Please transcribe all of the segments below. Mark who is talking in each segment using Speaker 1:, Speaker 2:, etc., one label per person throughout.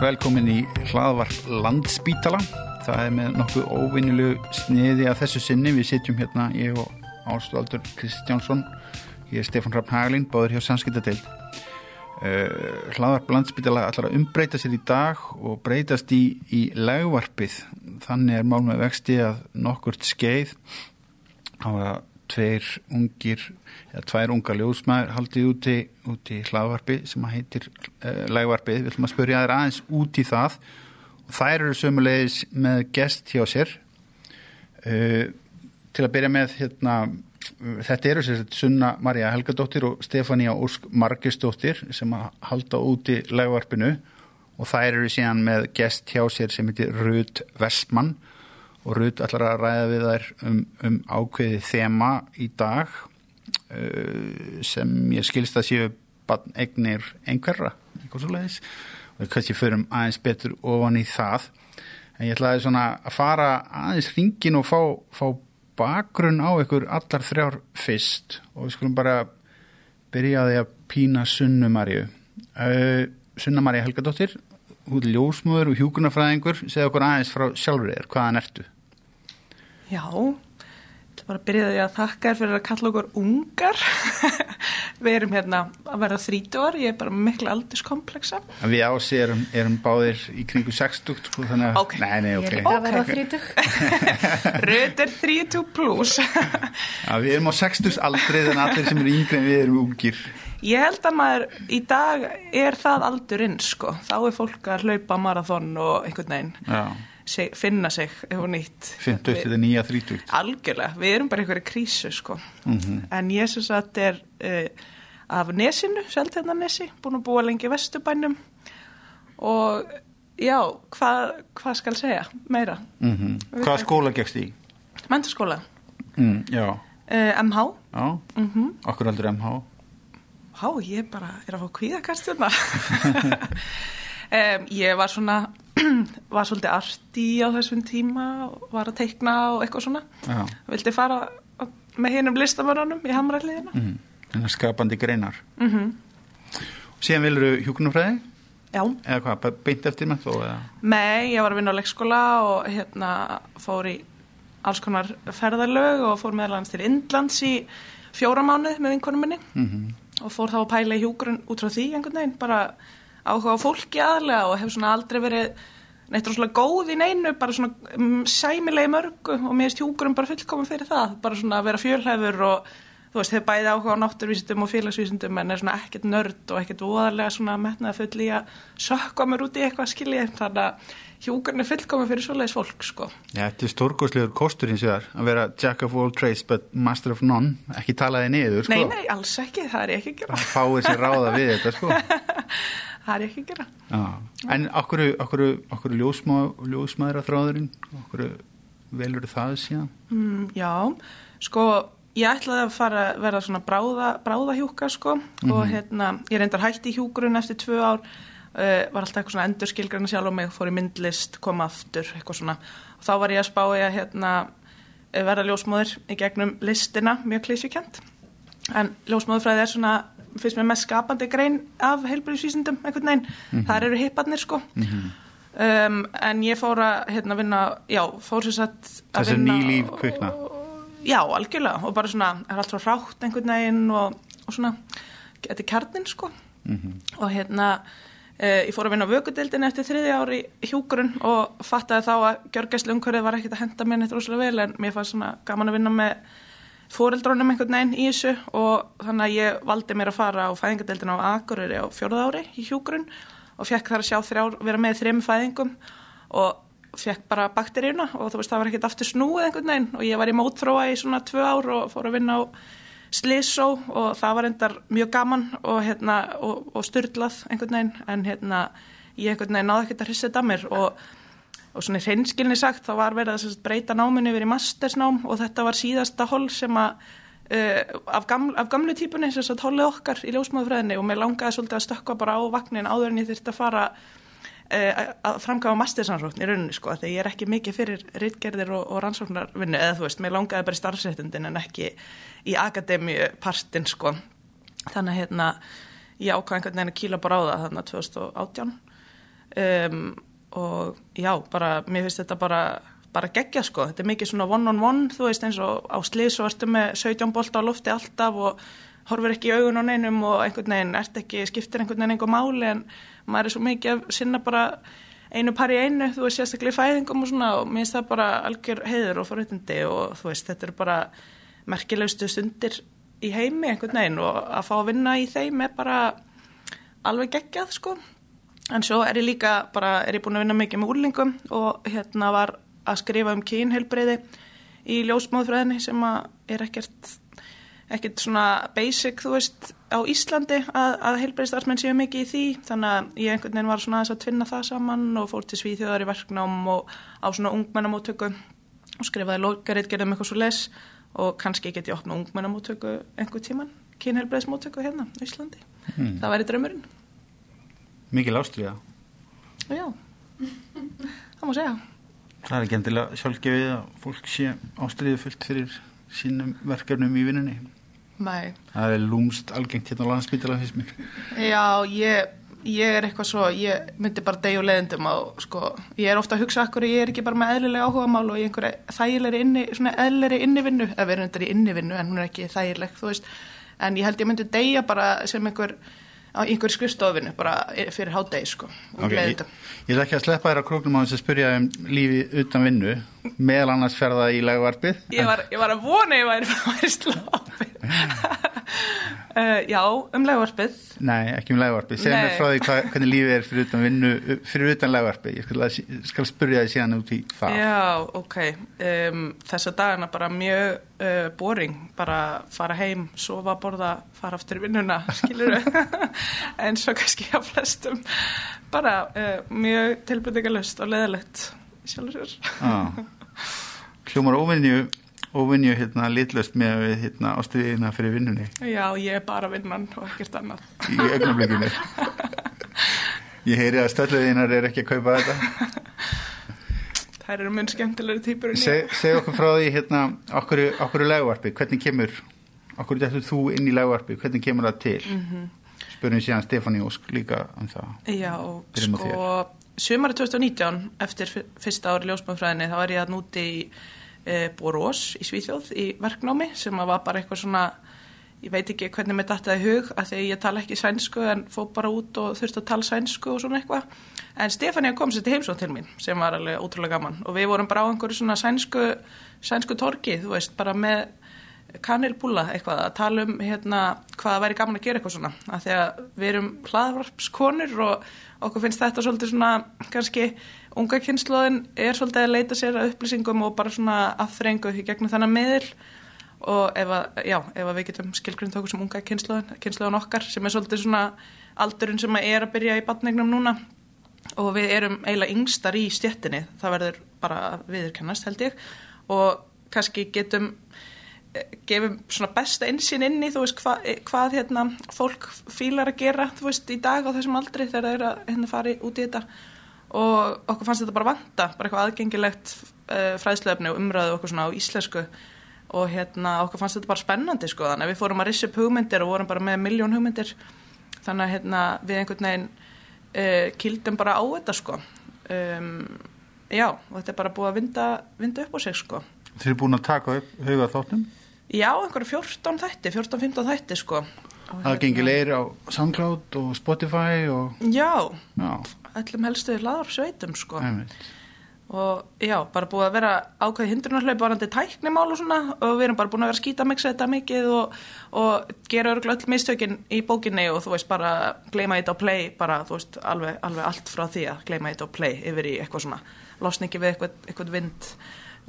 Speaker 1: velkomin í hlaðvarp Landspítala. Það er með nokkuð óvinnilegu sniði að þessu sinni. Við sitjum hérna, ég og Ástvaldur Kristjánsson, ég er Stefán Raffn Haglin, báður hjá Sanskiptadeild. Uh, hlaðvarp Landspítala ætlar að umbreyta sér í dag og breytast í, í legvarpið. Þannig er mál með vexti að nokkurt skeið að tveir ungir eða tvær unga ljósmaður haldið úti, úti hlaðvarpi sem heitir uh, legvarpið. Við ætlum að spörja þér aðeins út í það. Og þær eru sömulegis með gest hjá sér. Uh, til að byrja með hérna þetta eru sér Sunna Marja Helgadóttir og Stefania Ósk Margisdóttir sem að halda úti legvarpinu og þær eru síðan með gest hjá sér sem heitir Rud Vestmann og Rud ætlar að ræða við þær um, um ákveði þema í dag uh, sem ég skilst að séu egnir einhverra eitthvað svo leiðis og kannski förum aðeins betur ofan í það. En ég ætlaði svona að fara aðeins ringin og fá, fá bakgrunn á ykkur allar þrjár fyrst. Og við skulum bara byrja að því að pína Sunnumarju uh, Sunnumarja Helgadóttir hún er ljósmöður og hjúkunarfræðingur segja okkur aðeins frá sjálfur þér hvaðan ertu?
Speaker 2: Já, ég ætla bara að byrja því að þakka þér fyrir að kalla okkur ungar. Við erum hérna að verða þrítuar ég er bara miklu aldurskomplexa
Speaker 1: Við ási erum, erum báðir í kringu 60 sko, þannig að
Speaker 2: okay.
Speaker 1: nei, nei,
Speaker 3: Ég
Speaker 1: okay.
Speaker 3: er að verða þrítug
Speaker 2: Röð er 30 plus
Speaker 1: Já, Við erum á 60 aldrei en allir sem eru yngri en við erum ungir
Speaker 2: Ég held að maður í dag er það aldurinn sko. Þá er fólk að hlaupa marathon og einhvern veginn sig, finna sig eitthvað nýtt.
Speaker 1: 50 til það nýja 30
Speaker 2: Algjörlega, við erum bara einhverju krísu sko.
Speaker 1: Mhm.
Speaker 2: en ég syns að þetta er uh, af nesinu, Seltjarnanesi búin að búa lengi í Vesturbænum. Og já hvað hva skal segja meira?
Speaker 1: Mm -hmm. Hvaða skóla gegst í?
Speaker 2: Mentaskóla,
Speaker 1: Mm, já,
Speaker 2: uh, MH
Speaker 1: já,
Speaker 2: mm
Speaker 1: okkur aldrei MH
Speaker 2: Há, ég bara er að fá kvíðakastjörna um, Ég var svona var svolítið arti á þessum tíma og var að teikna og eitthvað svona
Speaker 1: Já,
Speaker 2: vildi fara með hinum listamörunum í hamræðliðina
Speaker 1: mm, þannig að skapandi greinar
Speaker 2: mm -hmm.
Speaker 1: Síðan vilur hjúkunarfræði?
Speaker 2: Já,
Speaker 1: Eða hvað, beint eftir með þó? Eða?
Speaker 2: Nei, ég var að vinna á leikskóla og hérna fór í alls konar ferðarlög og fór meðal hans til Indlands í fjóra mánuð með vinkonum minni
Speaker 1: Mm
Speaker 2: og fór þá að pæla í hjúgrun út frá því einhvern veginn, bara áhuga á fólki aðlega og hef svona aldrei verið neitt rosalega góð í neinu, bara svona um, sæmilegi mörgu og mér finnst hjúgrun bara fullkomum fyrir það, bara svona að vera fjölhæfur og þú veist, hefur bæði áhuga á náttúrvísindum og félagsvísindum en er svona ekkert nörd og ekkert voðarlega svona metnaði full í að sökka mér út í eitthvað skiljið, þannig að hjúgrun er fullkomum fyrir svoleiðis fólk, sko.
Speaker 1: Já, þetta er stórgóðslegur kostur hins vegar að vera jack of all trades but master of none ekki talaði niður, sko
Speaker 2: Nei, nei, alls ekki, það er ekki að gera.
Speaker 1: Það fáir sér ráða við þetta, sko
Speaker 2: Það er ekki að gera.
Speaker 1: Já, en okkur, okkur, okkur ljósmá, ljósmaður að þráðurinn, okkur velur það síðan?
Speaker 2: Mm, já, sko, ég ætlaði að fara að vera svona bráða, bráðahjúka, sko, og hérna, ég reyndar hætti hjúkurinn eftir tvö ár, var alltaf eitthvað svona endur skilgræna sjálf og mig, fór í myndlist, kom aftur, eitthvað svona, og þá var ég að spá ég að, hérna, eh, verða ljósmóður í gegnum listina, mjög klísjukent, en ljósmóðurfræði er svona, finnst mér mest skapandi grein af heilbæðisvísindum, einhvern veginn, þar eru hipparnir, sko, Um, en ég fór að hérna, vinna, já, fór sér satt
Speaker 1: Þessi
Speaker 2: vinna
Speaker 1: ný líf
Speaker 2: og-
Speaker 1: kvikna.
Speaker 2: Já, algjörlega. Og bara svona, er allt frá rátt einhvern veginn og, og svona, þetta er kjarnin sko og hérna ég fór að vinna á vökudeildin eftir þriði ári hjúkurinn og fattaði þá að gjörgæslu umhverfið var ekkert að henda mér neitt rosalega vel en mér fannst svona gaman að vinna með fóreldrónum einhvern veginn í þessu og þannig að ég valdi mér að fara á fæðingadeildin á Akureyri á fjórða ári í hjúkurinn og fekk þar að sjá þrjár, vera með þrejum fæðingum og fekk bara bakteríuna og þú veist það var ekkert aftur snúið einhvern veginn og ég var í mótþróa í svona tvö ár og fór að vinna á Slísó og það var endar mjög gaman og, hérna, og, og styrlað einhvern veginn en hérna, ég einhvern veginn náði ekkert að hrissa þetta að mér og, og svona hreinskilni sagt þá var verið að breyta náminu yfir í mastersnám og þetta var síðasta hol sem að Uh, af, gaml, af gamlu típunni sem sagt hollið okkar í ljósmáðufræðinni og mér langaði svolítið að stökka bara á vagnin áður en ég þurfti að fara að framkama mastersansókn í rauninni sko þegar ég er ekki mikið fyrir rittgerðir og, og rannsóknarvinni eða þú veist, mér langaði bara í starfsréttindin en ekki í akademíu partin sko. Þannig að hérna ég ákvað einhvern veginn að kýla bara á það þannig að 2018 um, og já, bara mér finnst þetta bara, bara gegja sko, þetta er mikið svona one on one, þú veist eins og á slið svo ertu með 17 bolta á lofti alltaf og horfir ekki í augun á neinum og einhvern veginn ert ekki, skiptir einhvern veginn einhver máli en maður er svo mikið að sinna bara einu par í einu, þú veist sérstaklega í fæðingum og svona og mér finnst það bara algjör heiður og forutindi og þú veist þetta er bara merkilegustu stundir í heimi einhvern veginn og að fá að vinna í þeim er bara alveg geggjað sko. En svo er ég líka bara, er ég búin að vinna mikið með úrlingum og hérna var að skrifa um kynheilbreyði í ljósmáðfræðinni sem að er ekkert ekkert svona basic, þú veist, á Íslandi að, að heilbreyðstarfsmenn séu mikið í því þannig að ég einhvern veginn var svona að tvinna það saman og fór til Svíþjóðar í verknám og á svona ungmennamóttöku og skrifaði lókaritt, gerðum eitthvað svo les og kannski get ég opna ungmennamóttöku einhver tíman, kynheilbreyðsmóttöku hérna á Íslandi. Mm. Það væri draumurinn.
Speaker 1: Mikið lástriða.
Speaker 2: Já, það má segja.
Speaker 1: Það er ekki endilega sjálfgefið að fólk sé ástriðið fullt fyrir sínum verkefnum í vinnunni.
Speaker 2: Nei.
Speaker 1: Það er lúmst algengt hérna á landsbytala fyrst mér.
Speaker 2: Já, ég, ég er eitthvað svo, ég myndi bara degja og leðendum og sko, ég er ofta að hugsa okkur, ég er ekki bara með eðlilega áhuga mál og ég er einhverja þægilegri inni, svona eðlilegri innivinnu, eða verður þetta í innivinnu en hún er ekki þægileg, þú veist, en ég held ég myndi degja bara sem einhver á einhver skrifstofinu bara fyrir hádegi sko
Speaker 1: okay, ég, ég ætla ekki að sleppa þér á króknum á þess að spyrja um lífi utan vinnu meðal annars ferða í lægvarpið
Speaker 2: ég var, ég var að vona ég væri að sloppi uh, já, um lægvarpið
Speaker 1: nei, ekki um lægvarpið segð mér frá því hva, hvernig lífið er fyrir utan vinnu fyrir utan lægvarpið, ég skal, skal spyrja þið síðan út í það.
Speaker 2: Já, ok, um, þessa dagana bara mjög uh, boring. Bara fara heim, sofa, borða fara aftur í vinnuna, skilur en svo kannski að flestum. Bara uh, mjög tilbyrðingalust og leðilegt sjálfur. Sér.
Speaker 1: Hljómar óvinni óvinni hérna litlust með hérna ástuðina fyrir vinnunni.
Speaker 2: Já, ég er bara vinnan og ekkert annað.
Speaker 1: Í augnablikinu. Ég heyri að stöldleginar er ekki að kaupa þetta.
Speaker 2: Það eru mun skemmtilegri týpur
Speaker 1: Segð seg okkur frá því hérna okkur, okkur legvarpi, hvernig kemur okkur dættur þú inn í legvarpi, hvernig kemur það til? Mm -hmm. Spurðum síðan Stefáni Ósk líka um það.
Speaker 2: Já, sko Sumari 2019 eftir fyrsta ári ljósmannfræðinni þá er ég að núti í e, Borós í Svíþjóð í verknámi sem var bara eitthvað svona ég veit ekki hvernig mér í hug að því ég tala ekki sænsku en fó bara út og þurfti að tala sænsku og svona eitthvað. En Stefania kom sér til heimsótt til mín sem var alveg ótrúlega gaman. Og við vorum bara á einhverju svona sænsku, sænsku torki þú veist bara með kanilbúla eitthvað að tala um hérna hvaða væri gaman að gera eitthvað svona. Að því að við erum hlaðvarpskonur og okkur finnst þetta svolítið svona kannski unga kynnslóðin er svolítið að leita sér að upplýsingum og bara svona aðþrengu í gegnum þannig miðil. Og ef að, já, ef að við getum skilgrunn tókur sem unga kynnslóðin, kynnslóðin okkar sem er svolítið svona aldurinn sem er að byrja í batningnum núna. Og við erum eiginlega yngstar í stjettinni, það verður bara viðurkennast held ég. Og kannski getum gefum svona besta einsinn inn í þú veist hva, hvað hérna fólk fílar að gera þú veist í dag á þessum aldri þegar það er að hérna fari út í þetta. Og okkur fannst þetta bara vanta bara eitthvað aðgengilegt uh, fræðslefni og umræðu okkur svona á íslensku. Og hérna okkur fannst þetta bara spennandi sko þannig að við fórum að rissi upp hugmyndir og vorum bara með miljón hugmyndir. Þannig að hérna við einhvern veginn uh, kildum bara á þetta sko. Um, já og þetta er bara búið að vinda, vinda upp á sig sko.
Speaker 1: Þið er búin að taka upp huga þáttum?
Speaker 2: Já, einhverju 14 þætti, 14-15 þætti sko.
Speaker 1: Það gengir leir á SoundCloud og Spotify og...
Speaker 2: Já, já. ætlum helstu laður sveitum sko. Æmið. Og já, bara búið að vera ákveði hindrunarhlaup varandi tæknimál og svona og við erum bara búin að vera að skýta miksa þetta mikið og, og gera örgulega öll mistökin í bókinni og þú veist bara gleyma þetta á play, bara þú veist alveg, alveg allt frá því að gleyma þetta á play yfir í eitthvað svona, losningi við eitthvað, eitthvað vind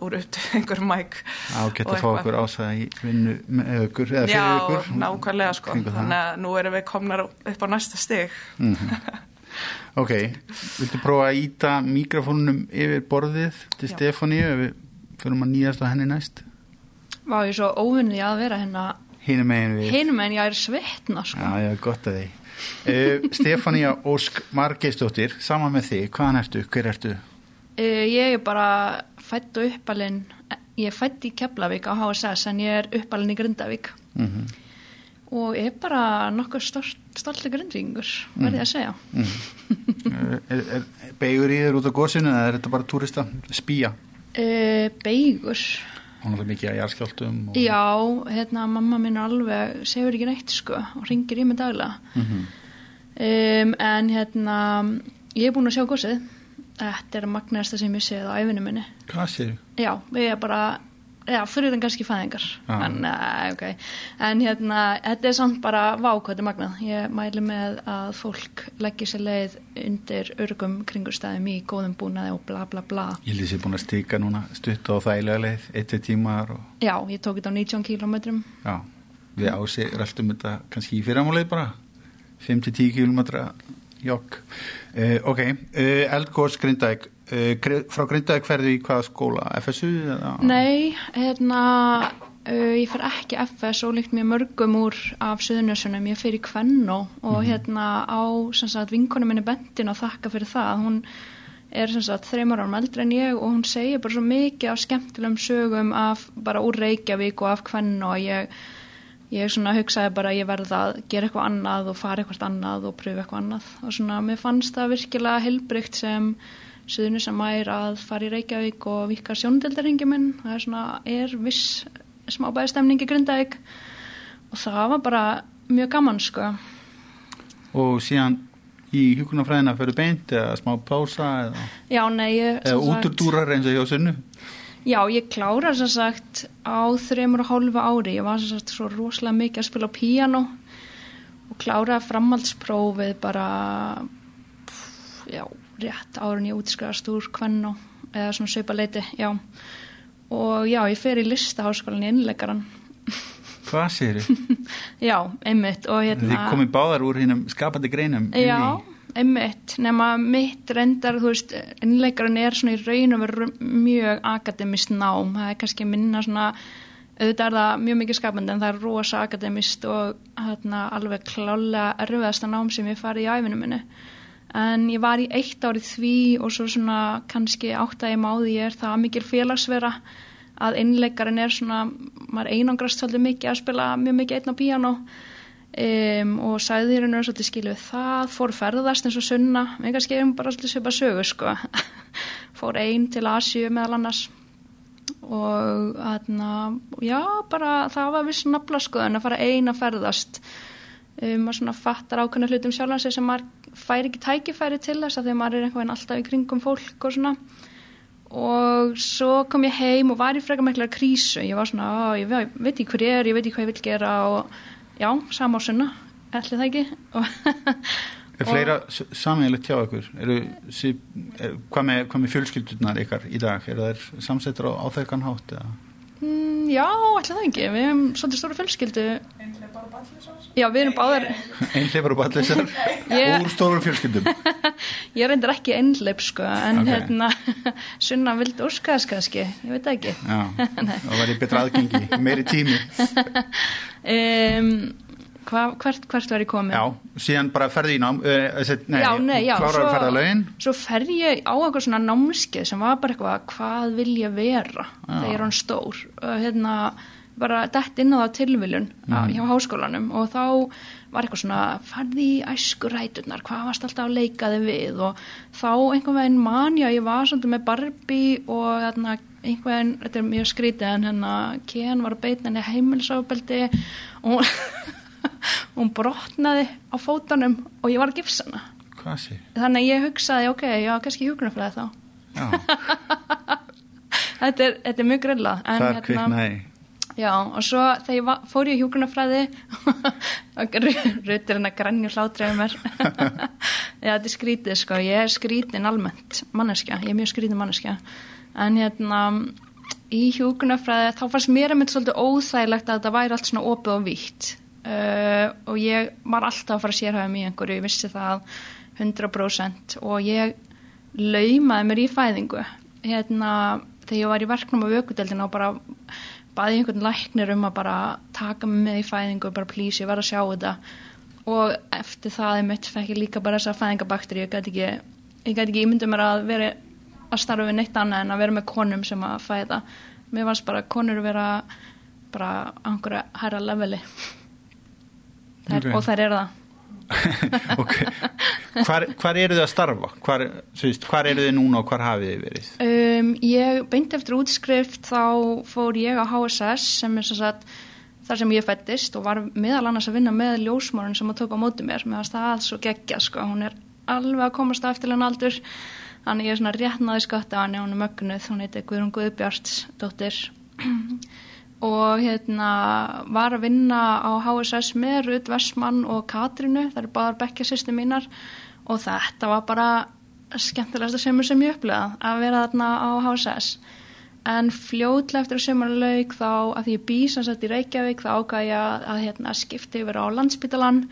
Speaker 2: úr upp til einhverjum mæk
Speaker 1: á geta að fá okkur ásæða í vinnu með okkur eða fyrir okkur
Speaker 2: já, nákvæmlega sko. Þannig að nú erum við komnar upp á næsta stig. Mm -hmm.
Speaker 1: ok, viltu prófa að íta mikrofónunum yfir borðið til Stefáníu ef við fyrir að nýjast á henni næst?
Speaker 3: Vá, ég er svo óvinnið að vera hérna.
Speaker 1: Hínum megin við.
Speaker 3: Hínum megin, ég er sveitna sko.
Speaker 1: Já, já, gott að því. Uh, Stefáníu Ósk Margeistóttir saman með þig, hvaðan ertu, hver ertu?
Speaker 3: Uh, ég er bara fætt og uppalinn ég er fætt í Keflavík á HSS en ég er uppalinn í Grindavík mm -hmm. og er bara nokkuð stolti grindringur, verði ég að segja.
Speaker 1: er, er beigur í þér út á gósinu eða er þetta bara túrista spýja?
Speaker 3: Uh, beigur.
Speaker 1: Hún er mikið að járskjáltum. Og...
Speaker 3: Já, hérna mamma minn er alveg, segur ekki neitt sko og ringir í mig daglega.
Speaker 1: Mm
Speaker 3: Um, en hérna, ég er búin að sjá gósið. Þetta er að magnaðasta sem ég séð á æfinu minni.
Speaker 1: Hvað séu?
Speaker 3: Já, við erum bara, já, fyrir þann kannski fæðingar.
Speaker 1: Já.
Speaker 3: En, uh, ok. En hérna, þetta er samt bara vákvæði magnað. Ég mæli með að fólk leggja sér leið undir örgum kringustæðum í góðum búnaði og bla bla bla.
Speaker 1: Ég lýsi búin að stika núna stutt á þægilega leið, eitt við tímar og
Speaker 3: Já, ég tók þetta á 19 kílómetrum.
Speaker 1: já, við ási röltum þetta kannski í fyrramáleið bara 5-10 kilometra jogg. Uh, ok, uh, Eldgórs Grindavík, uh, frá Grindavík ferðu í hvaða skóla? FSU? Eða?
Speaker 3: Nei, hérna, ég fer ekki FS og líkt mér mörgum úr af Suðunjössunum, ég fer í Kvennó og hérna á sem sagt vinkonu minni Bentin og þakka fyrir það, hún er sem sagt þreymar árum eldri en ég og hún segir bara svo mikið af skemmtilegum sögum af bara úr Reykjavík og af Kvennó og ég, ég svona hugsaði bara að ég verði að gera eitthvað annað og fara eitthvað annað og pröfu eitthvað annað. Og svona mér fannst það virkilega helbrygt sem suðunni sem er að fara í Reykjavík og vika sjóndeldaringi minn. Það er svona, er viss smábæði stemning í Grindavík. Og það var bara mjög gaman sko.
Speaker 1: Og síðan í hjúkunarfræðina ferðu beint eða smá pása eða,
Speaker 3: já, nei, ég
Speaker 1: eða úturdúrar eins og hjá sunnu?
Speaker 3: Já, ég klára sem sagt á þreymur og hálfu ári. Ég var sem sagt svo rosalega mikið að spila á píano og kláraði framhaldsprófið bara, pff, já, rétt árun ég útskrifast úr Kvennó eða svona sveipa leiti, já. Og já, ég fer í listaháskólan í innleikaran.
Speaker 1: Hvað þið?
Speaker 3: Já, einmitt. Og hérna...
Speaker 1: Þið komið báðar úr hinnum skapandi greinum
Speaker 3: Já,
Speaker 1: í-
Speaker 3: einmitt, nema mitt reyndar, þú veist, innleikarinn er svona í raun og veru mjög akademist nám, það er kannski minna svona, auðvitað er það mjög mikið skapandi en það er rosa akademist og hérna alveg klálega erfiðasta nám sem ég farið í æfinu minni. En ég var í eitt árið því og svo svona kannski átt að ég máði ég er það mikil félagsvera að innleikarinn er svona, maður einangrast svolítið mikið að spila mjög mikið einn á píano um, og sagði hennar svolítið skilu við það, fór ferðast eins og sunna. Við kannski erum bara svolítið svipa sögu sko. fór einn til Asju meðal annars. Og þarna, já bara það var viss nafla skoðun að fara einn að ferðast. Um, maður svona fattar ákveðna hlutum sjálfan sig sem maður fær ekki tækifæri til þess að því að maður er einhvern veginn alltaf í kringum fólk og svona. Og svo kom ég heim og var í frekar miklar krísu. Ég var svona, á, ég ve- veit ekki hver ég er ég veit ekki hvað ég vil gera og já, sama á sunna, ætli það ekki og
Speaker 1: Er fleira sammeðilegt hjá ykkur? Eru, sí, er, hvað, með, hvað með fjölskyldurnar ykkar í dag? Er það samsettur á áþekkan hátt? Eða?
Speaker 3: mm, já, ætli það ekki við hefum svolítið stóra fjölskyldu
Speaker 2: Einhlega bara ballisar.
Speaker 3: Já, við erum báðar
Speaker 1: Einhleifar og ballisar úr stórum fjölskyldum.
Speaker 3: ég reyndar ekki einleip sko en
Speaker 1: Ok.
Speaker 3: hérna, sunna vildi óska þess kannski, ég veit ekki
Speaker 1: Já, það var í betra aðgengi, meiri tími.
Speaker 3: um, hva, hvert, hvert var ég komið?
Speaker 1: Já, síðan bara ferði í nám, uh, nei,
Speaker 3: já, nei, já,
Speaker 1: lögin.
Speaker 3: svo fer ég á eitthvað svona námskeið sem var bara eitthvað, hvað vil ég vera þegar ég er hann stór og hérna, bara dett inn á það tilviljun mm. hjá háskólanum og þá var eitthvað svona, farði í æskuræturnar, hvað varst alltaf að leika þig við og þá einhvern veginn man ég var svolítið með Barbie og hérna, einhvern veginn, þetta er mjög skrítið en hérna, Ken var henni heimilsábeldi og hún, brotnaði á fótunum og ég var að gifsa hana
Speaker 1: Hvað sé?
Speaker 3: þannig ég hugsaði, ok, já, kannski hjúkunarfræði þá.
Speaker 1: Já,
Speaker 3: Þetta er, þetta er mjög grilla.
Speaker 1: það kviknaði.
Speaker 3: Já, og svo þegar ég var, fór í hjúkunarfræði og rutur hennar grænju hlátriði mér. já, þetta er skrítið, sko. Ég er skrítin almennt manneskja. Ég er mjög skrítin manneskja. En hérna, í hjúkunarfræði, þá fannst mér að mitt svolítið óþægilegt að þetta væri allt svona opið og vítt. Uh, og ég var alltaf að fara að sérhæfa mig í einhverju, ég vissi það 100% og ég laumaði mér í fæðingu hérna þegar ég var í verknum á vökudeldina og bara baði einhvern læknir um að bara taka mig með í fæðingu bara please, ég var að sjá þetta. Og eftir það ég mitt fekk ég líka bara þessa fæðingabakteri ég gæti ekki, ég gæti ekki ímyndið mér að vera að starfa við neitt annað en að vera með konum sem að fæða mér varst bara konur vera bara á einhverju hæra leveli. Þær,
Speaker 1: Ok.
Speaker 3: og þær eru það
Speaker 1: ok, hvar, hvar eru þið að starfa? Hvar, veist, hvar eru þið núna og hvar hafið þið verið?
Speaker 3: Um, ég beint eftir útskrift þá fór ég á HSS sem er svo satt þar sem ég fættist og var meðal annars að vinna með ljósmórun sem að tók á móti mér. Með að það svo geggja sko, hún er alveg að komast á eftirlega aldur. Þannig ég er svona réttnaði skatt af henni, hún er mögnuð, hún heiti Guðrún Guðbjart dóttir og hérna var að vinna á HSS með Rut Vestmann og Katrinu, það eru báðar bekkjasýstu mínar. Og þetta var bara skemmtilegasta semur sem ég upplegað að vera þarna á HSS en fljótlega eftir að semur lauk þá að því ég bý sem sagt í Reykjavík þá ákvað ég að, að hérna, skipti yfir á landsbytalan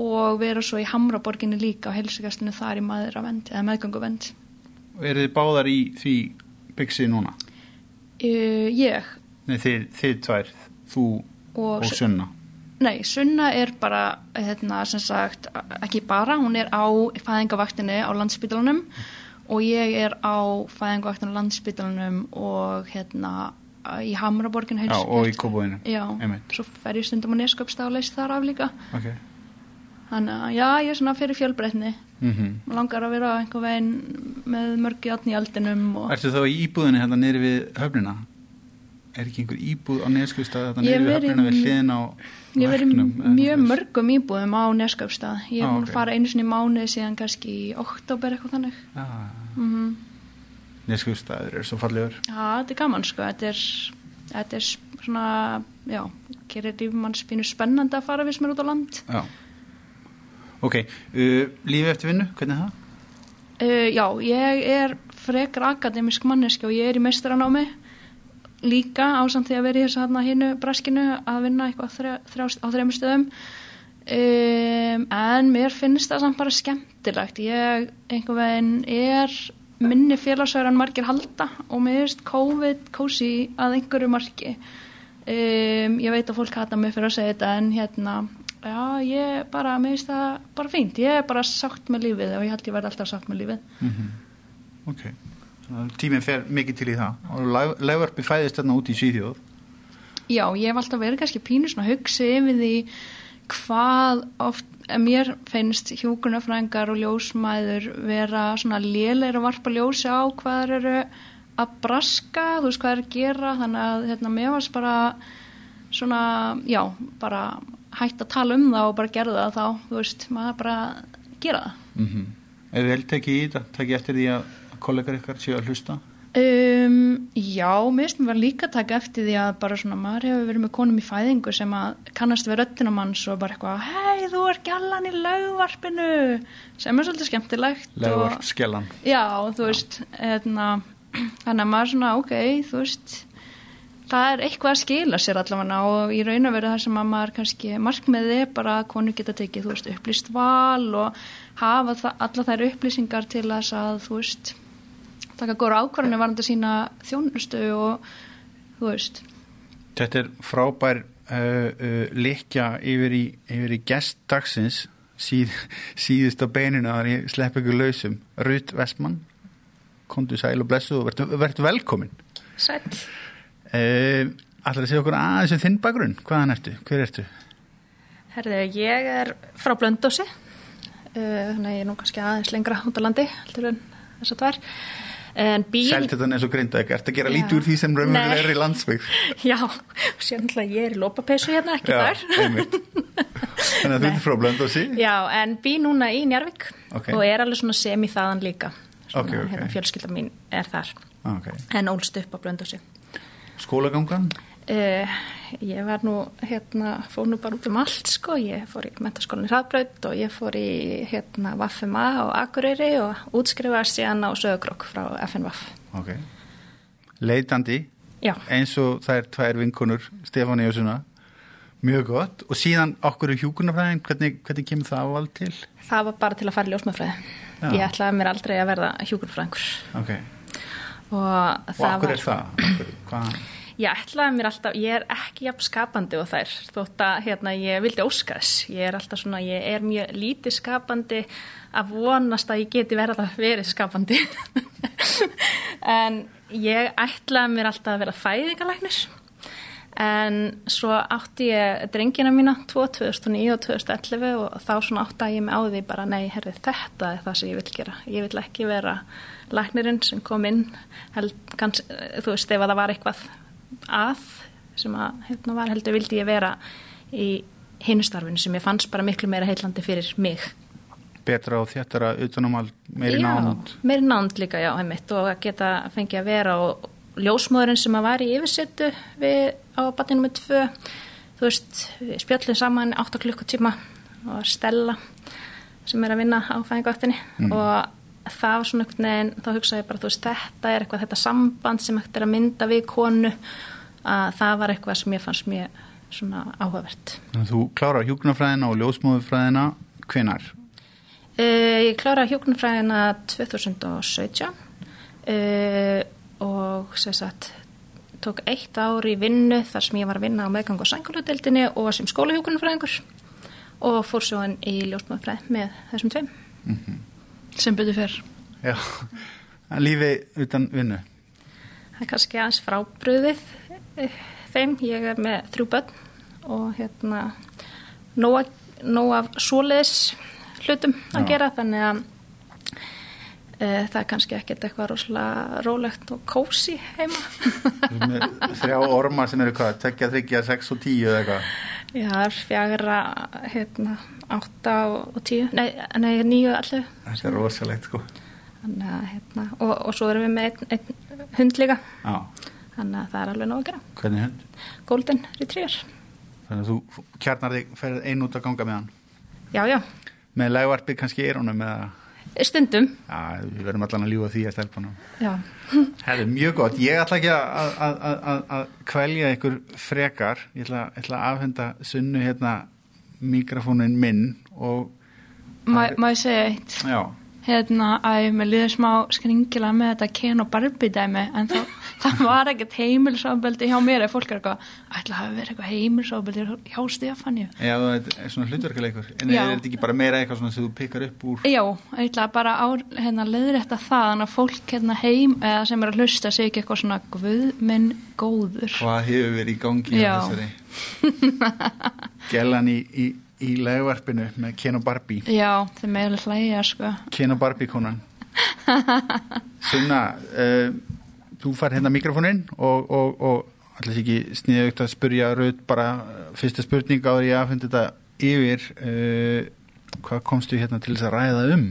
Speaker 3: og vera svo í Hamraborginni líka á helsugastinu þar í maður að vend eða meðgönguvend
Speaker 1: Eru þið báðar í því byggsi núna?
Speaker 3: uh, ég
Speaker 1: Nei, þið, þið tvær, þú
Speaker 3: og,
Speaker 1: og Sunna.
Speaker 3: Nei, Sunna er bara, hérna, sem sagt, ekki bara, hún er á fæðingavaktinni á landsbytalanum og ég er á fæðingavaktinu á landsbytalanum og hérna í Hamraborgin
Speaker 1: Já, og í Einmitt.
Speaker 3: svo fer ég stundum á neskapstað og leist þar af líka.
Speaker 1: Ok.
Speaker 3: Þannig að já, ég er svona fyrir fjölbreytni.
Speaker 1: Mm
Speaker 3: Mér langar að vera einhver veginn með mörgi átni í aldinum og
Speaker 1: Ertu þá í íbúðinni hérna niður við höfnina? Er ekki einhver íbúð á þetta
Speaker 3: Ég
Speaker 1: niður við höfnina við hliðin á
Speaker 3: Ég
Speaker 1: eða
Speaker 3: mjög mörgum íbúðum á neskapstað. Ég er
Speaker 1: Ah,
Speaker 3: búin
Speaker 1: ok.
Speaker 3: að fara einu sinni í mánuði síðan kannski í oktober eitthvað þannig.
Speaker 1: Ah,
Speaker 3: Mm
Speaker 1: Neskustaður er svo fallegur.
Speaker 3: Já, þetta er gaman sko, þetta er, þetta er svona, já, gerir lífmanns pínu spennandi að fara við sem er út á land.
Speaker 1: Já. Ok, uh, lífi eftir vinnu, hvernig er það?
Speaker 3: Uh, já, ég er frekar akademisk manneski og ég er í meistaranámi líka ásamt því að vera í þess að hérna hinu braskinu að vinna eitthvað þrjá, þrjá, á þreymur stöðum. Um, en mér finnst það samt bara skemmtilegt. Ég einhver veginn er minni félagsverðar en margir halda og mér finnst COVID kósi að einhverju marki. Um, ég veit að fólk hata mig fyrir að segja þetta en hérna já, ég bara, mér finnst það bara fínt. Ég er bara sátt með lífið og ég held ég verði alltaf sátt með lífið.
Speaker 1: Mm Ok, Þannig að tíminn fer mikið til í það og leifvarpi fæðist þarna út í Svíþjóð.
Speaker 3: Já, ég hef alltaf verið kannski pínu svona að hugsa yfir því hvað oft, mér finnst hjúkunarfrængar og ljósmæður vera svona léleir að varpa ljósi á hvað eru að braska, þú veist hvað eru að gera, þannig að hérna, mér varst bara svona, já, bara hægt að tala um það og bara gera það þá, þú veist, maður bara gera það.
Speaker 1: Mm -hmm. Ef vel tekið í þetta, tekið eftir því að kollegar ykkar séu að hlusta?
Speaker 3: Um, já, mér finnst mér líka að taka eftir því að bara svona maður hefur verið með konum í fæðingu sem að kannast við röttina manns og bara eitthvað hei, þú er gjallan í laugvarpinu sem er svolítið skemmtilegt
Speaker 1: Leifvarp
Speaker 3: og,
Speaker 1: skellan.
Speaker 3: Já, þú veist etna, þannig að maður svona, ok, þú veist það er eitthvað að skila sér allavega og í raun og veru það sem að maður kannski markmiðið er bara að konu geta tekið veist, upplýst val og hafa það, alla þær upplýsingar til þess að þú veist taka góra ákvarðinu varandi sína þjónustu og þú veist
Speaker 1: Þetta er frábær uh, uh, likja yfir í, yfir í gestdagsins síð, síðust á beininu að ég slepp ykkur lausum. Rut Vestmann, kontu sæl og blessu og verður vert velkomin.
Speaker 3: Sæll
Speaker 1: Uh, að segja okkur aðeins um þinn bakgrunn? Hvaðan ertu? Hver ertu?
Speaker 4: Herðu, ég er frá Blöndósi, uh, þannig að ég er nú kannski aðeins lengra út á landi, heldur en þess að tvær. En bíl...
Speaker 1: Sælt þetta eins og grinda ekki. Ertu að gera
Speaker 4: Já.
Speaker 1: lítið úr því sem
Speaker 4: Nei.
Speaker 1: er í landsbyggð?
Speaker 4: Já, sér náttúrulega ég er í lópapeysu hérna, ekki þar.
Speaker 1: einmitt. Þannig að þú ert frá Blöndósi?
Speaker 4: Já, en bý núna í Njarvík
Speaker 1: Ok.
Speaker 4: og er alveg svona semi þaðan líka. Svona,
Speaker 1: Ok, ok.
Speaker 4: Hérna, fjölskylda mín er þar,
Speaker 1: Ah,
Speaker 4: en ólst upp á Blöndósi.
Speaker 1: Skólagangan?
Speaker 4: Uh, ég var nú, hérna, fór nú bara út um allt, sko. Ég fór í mentaskólinni Hraðbraut og ég fór í, hérna, Vaffema á Akureyri og útskrifaðist síðan á Söðugrokk frá FNVaff.
Speaker 1: Ok. Leitandi,
Speaker 4: Já.
Speaker 1: eins og það er tvær vinkonur, Stefáni og Sunna. Mjög gott. Og síðan okkur í hjúkunarfræðin, hvernig, hvernig kemur það ávald til?
Speaker 4: Það var bara til að fara í ljósmaðfræði.
Speaker 1: Já.
Speaker 4: Ég ætlaði mér aldrei að verða hjúkurfræðingur.
Speaker 1: Ok.
Speaker 4: Og,
Speaker 1: Og okkur
Speaker 4: var,
Speaker 1: er það? Hvað?
Speaker 4: Ég ætlaði mér alltaf, ég er ekki jafn skapandi og þær, þótt að hérna, ég vildi óska þess. Ég er alltaf svona, ég er mjög lítið skapandi að vonast að ég geti verða verið skapandi. en ég ætlaði mér alltaf að vera fæðingalæknir. en svo átti ég drengina mína 2009 og 2011 og þá svona átti að ég mig á því bara nei, herri, þetta er það sem ég vil gera ég vil ekki vera læknirinn sem kom inn held, kanns, þú veist, ef að það var eitthvað að sem að hérna var heldur vildi ég vera í hinnustarfinu sem ég fannst bara miklu meira heillandi fyrir mig
Speaker 1: betra og þjættara utanumald meiri
Speaker 4: já,
Speaker 1: nánd
Speaker 4: meiri nánd líka, já, heimitt og að geta fengið að vera og ljósmóðurinn sem að var í yfirsettu við á batninu með tvö þú veist, við spjöllum saman 8 klukkutíma og Stella sem er að vinna á fæðingvaktinni mm. og það var svona einhvern veginn, þá hugsaði ég bara þú veist, þetta er eitthvað, þetta samband sem hægt er að mynda við konu að það var eitthvað sem ég fannst mjög svona áhugavert.
Speaker 1: Þú klárar hjúknarfræðina og ljósmóðurfræðina hvenar?
Speaker 4: Uh, ég klára hjóknumfræðina 2017 uh, og sem sagt tók eitt ár í vinnu þar sem ég var að vinna á meðgang og sænguledeldinni og sem skólahjóknumfræðingur og fór svo hann í ljósmáðfræð með þessum tveim
Speaker 3: mm -hmm. Sem byrju fyrr
Speaker 1: Já, lífi utan vinnu.
Speaker 4: Það er kannski aðeins frábröðið eh, þeim, ég er með þrjú börn og hérna nóg, nóg af svoleiðis hlutum að Já. gera þannig að e, það er kannski ekkert eitthvað rosalega rólegt og kósi heima.
Speaker 1: Þrjá orma sem eru hvað, tekja, þryggja, sex og tíu eða eitthvað
Speaker 4: Já, það er fjagra hérna, átta og tíu. Nei, nei nýju allir.
Speaker 1: Það er rosalegt sko.
Speaker 4: Þannig að hérna, og, og svo erum við með einn ein hund líka.
Speaker 1: Já.
Speaker 4: þannig að það er alveg nóg að gera.
Speaker 1: Hvernig hund?
Speaker 4: Golden Retriever.
Speaker 1: Þannig að þú kjarnar þig, ferðið einn út að ganga með hann?
Speaker 4: Já, já.
Speaker 1: Með lægvarpi kannski í erónum eða
Speaker 4: stundum.
Speaker 1: Já, við verðum allan að ljúa því að stelpunum.
Speaker 4: Það
Speaker 1: er mjög gott, ég ætla ekki að, kvelja ykkur frekar. Ég ætla, ætla að afhenda sunnu hérna mikrofónin minn og
Speaker 3: má ég segja eitt?
Speaker 1: Já
Speaker 3: hérna að ég með liður smá skringila með þetta Ken og Barbie dæmi en það, það var ekkert heimilsofbeldi hjá mér eða fólk er eitthvað ætla að hafa verið eitthvað heimilsofbeldi hjá Stefáni?
Speaker 1: Já, það er svona hlutverkuleikur en Já. er þetta ekki bara meira eitthvað svona sem þú pikkar upp úr?
Speaker 3: Já, ætla bara á hérna, leðrætta það en að fólk hérna heim eða sem er að hlusta segja ekki eitthvað svona guðminn góður.
Speaker 1: Hvað hefur verið í gangi á þessari? Gellan í, í í legvarpinu með Ken og Barbie.
Speaker 3: Já, þeim er alveg hlægja sko.
Speaker 1: Ken og Barbie konan. Sunna uh, þú fær hérna mikrofónin og, og, og allir ekki sniðugt að spurja Rauð bara fyrsta spurning áður ég aðfindi þetta yfir uh, hvað komstu hérna til þess að ræða um?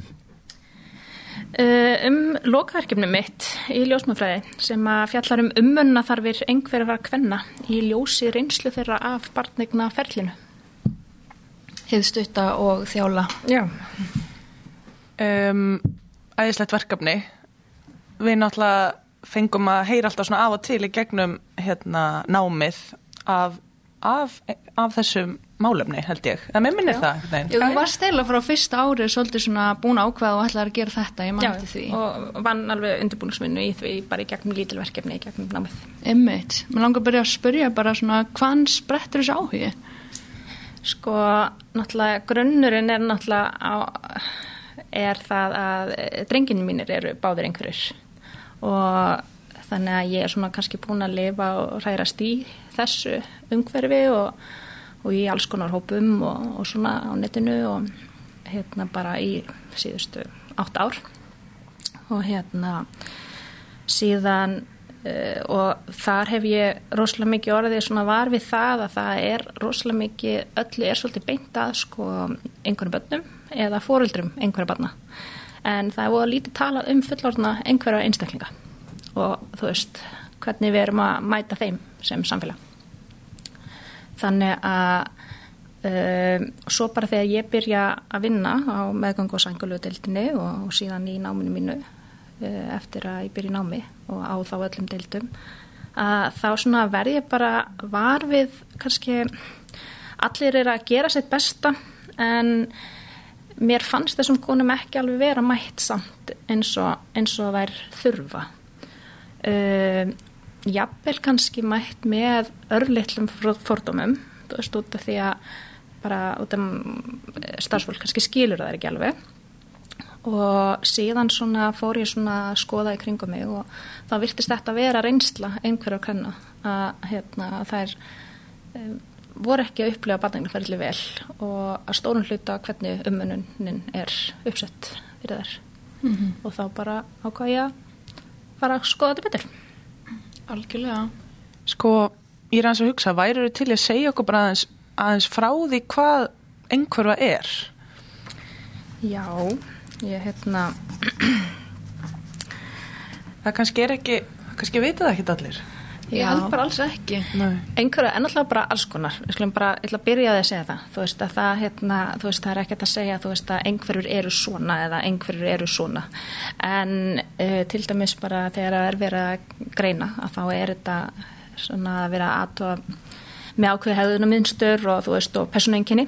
Speaker 4: Uh, um lokaverkefni mitt í ljósmafræði sem að fjallar um ummunna þarfir að kvenna í ljósi reynslu þeirra af barnegna ferlinu
Speaker 3: heiðstutta og þjála.
Speaker 2: Já. Um, Æðislegt verkefni. Við náttúrulega fengum að heyra alltaf svona af og til í gegnum hérna námið af, af, af þessum málefni held ég, en mér minnir það
Speaker 3: Jú, þú varst eða frá fyrsta árið svolítið svona búin ákvað og ætlaði að gera þetta ég mætti því.
Speaker 4: og vann alveg undirbúinisvinnu í því bara í gegnum lítilverkefni í gegnum námið.
Speaker 3: Ymmiðt, mér langar að byrja að spyrja bara svona hvaðan sprettur þessu áhugið?
Speaker 4: Sko, náttúrulega grunnurinn er náttúrulega á, er það að drenginu mínir eru báðir einhverjur og þannig að ég er svona kannski búin að lifa og rærast í þessu umhverfi og, og í alls konar hópum og, og svona á netinu og hérna bara í síðustu átt ár. Og hérna síðan og þar hef ég rosalega mikið orðið svona var við það að það er rosalega mikið, öllu er svolítið beint að sko einhvern bönnum eða fóruldrum einhverja banna en það er að lítið tala um fullorðna einhverja einstaklinga. Og þú veist hvernig við erum að mæta þeim sem samfélag. Þannig að um, svo bara þegar ég byrja að vinna á meðgang og sangulöðdeldinni og, og síðan í náminu mínu Eh, eftir að ég byrja námi og á þá öllum deildum að þá svona verð ég bara var við kannski allir er að gera sitt besta en mér fannst þessum konum ekki alveg vera mætt samt eins og, eins og þær þurfa. Uh, jafnvel kannski mætt með örlittlum fordómum þú veist út af því að bara út af starfsfólk kannski skilur það ekki alveg og síðan svona fór ég svona að skoða í kringum mig og þá virtist þetta að vera reynsla einhverju að kanna að hérna, þær um, voru ekki að upplifa barnegnaferðli vel og að stórun hluta hvernig umununin er uppsett fyrir þær mm -hmm. og þá bara ákvað ég að fara að skoða þetta betur
Speaker 3: Algjörlega
Speaker 2: Sko, ég er hans að hugsa, væri þú til að segja okkur bara aðeins, aðeins frá því hvað einhverfa er?
Speaker 4: Já, ég hérna
Speaker 2: Það kannski er ekki, kannski vita það ekki allir.
Speaker 3: Ég
Speaker 4: Já.
Speaker 3: held bara alls ekki.
Speaker 2: Nei.
Speaker 4: einhverju, en alltaf bara alls konar. Við skulum bara, ég ætla að byrja að því að segja það. Þú veist að það, hérna, þú veist, það er ekkert að segja þú veist að einhverjur eru svona eða einhverjur eru svona. En uh, til dæmis bara þegar það er verið að greina að þá er þetta svona að vera aðtóa með ákveði hefðunum minnstur og þú veist og personenginni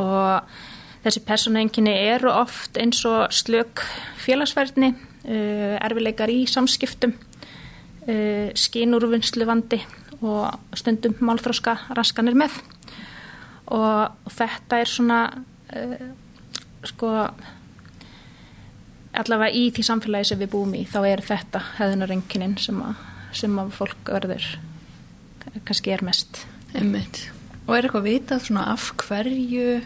Speaker 4: og þessi personenginni eru oft eins og slök félagsverðni uh, erfileikar í samskiptum uh, skínúrvinnslu vandi og stundum málþróska raskanir með og, þetta er svona uh, sko allavega í því samfélagi sem við búum í þá er þetta hefðunarengininn sem, sem að fólk verður kannski er mest
Speaker 3: Einmitt. Og er eitthvað vitað svona af hverju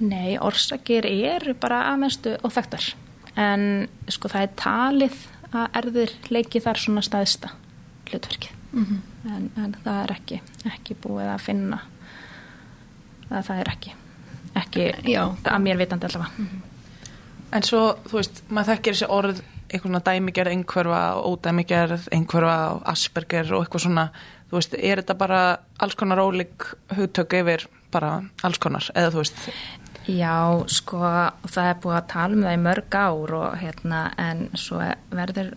Speaker 4: Nei, orsakir eru bara að mestu óþægtar en sko það er talið að erður leiki þar svona staðista hlutverki
Speaker 3: Mhm.
Speaker 4: en, en það er ekki, ekki búið að finna að það er ekki ekki
Speaker 3: Já.
Speaker 4: að mér vitandi allavega.
Speaker 2: En svo, þú veist, maður þekkir þessi orð eitthvað svona dæmigerð einhverfa og ódæmigerð einhverfa og Asperger og eitthvað svona, þú veist, er þetta bara alls konar ólík hugtök yfir bara alls konar, eða þú veist
Speaker 4: Já, sko, það er búið að tala um það í mörg ár og hérna, en svo verður,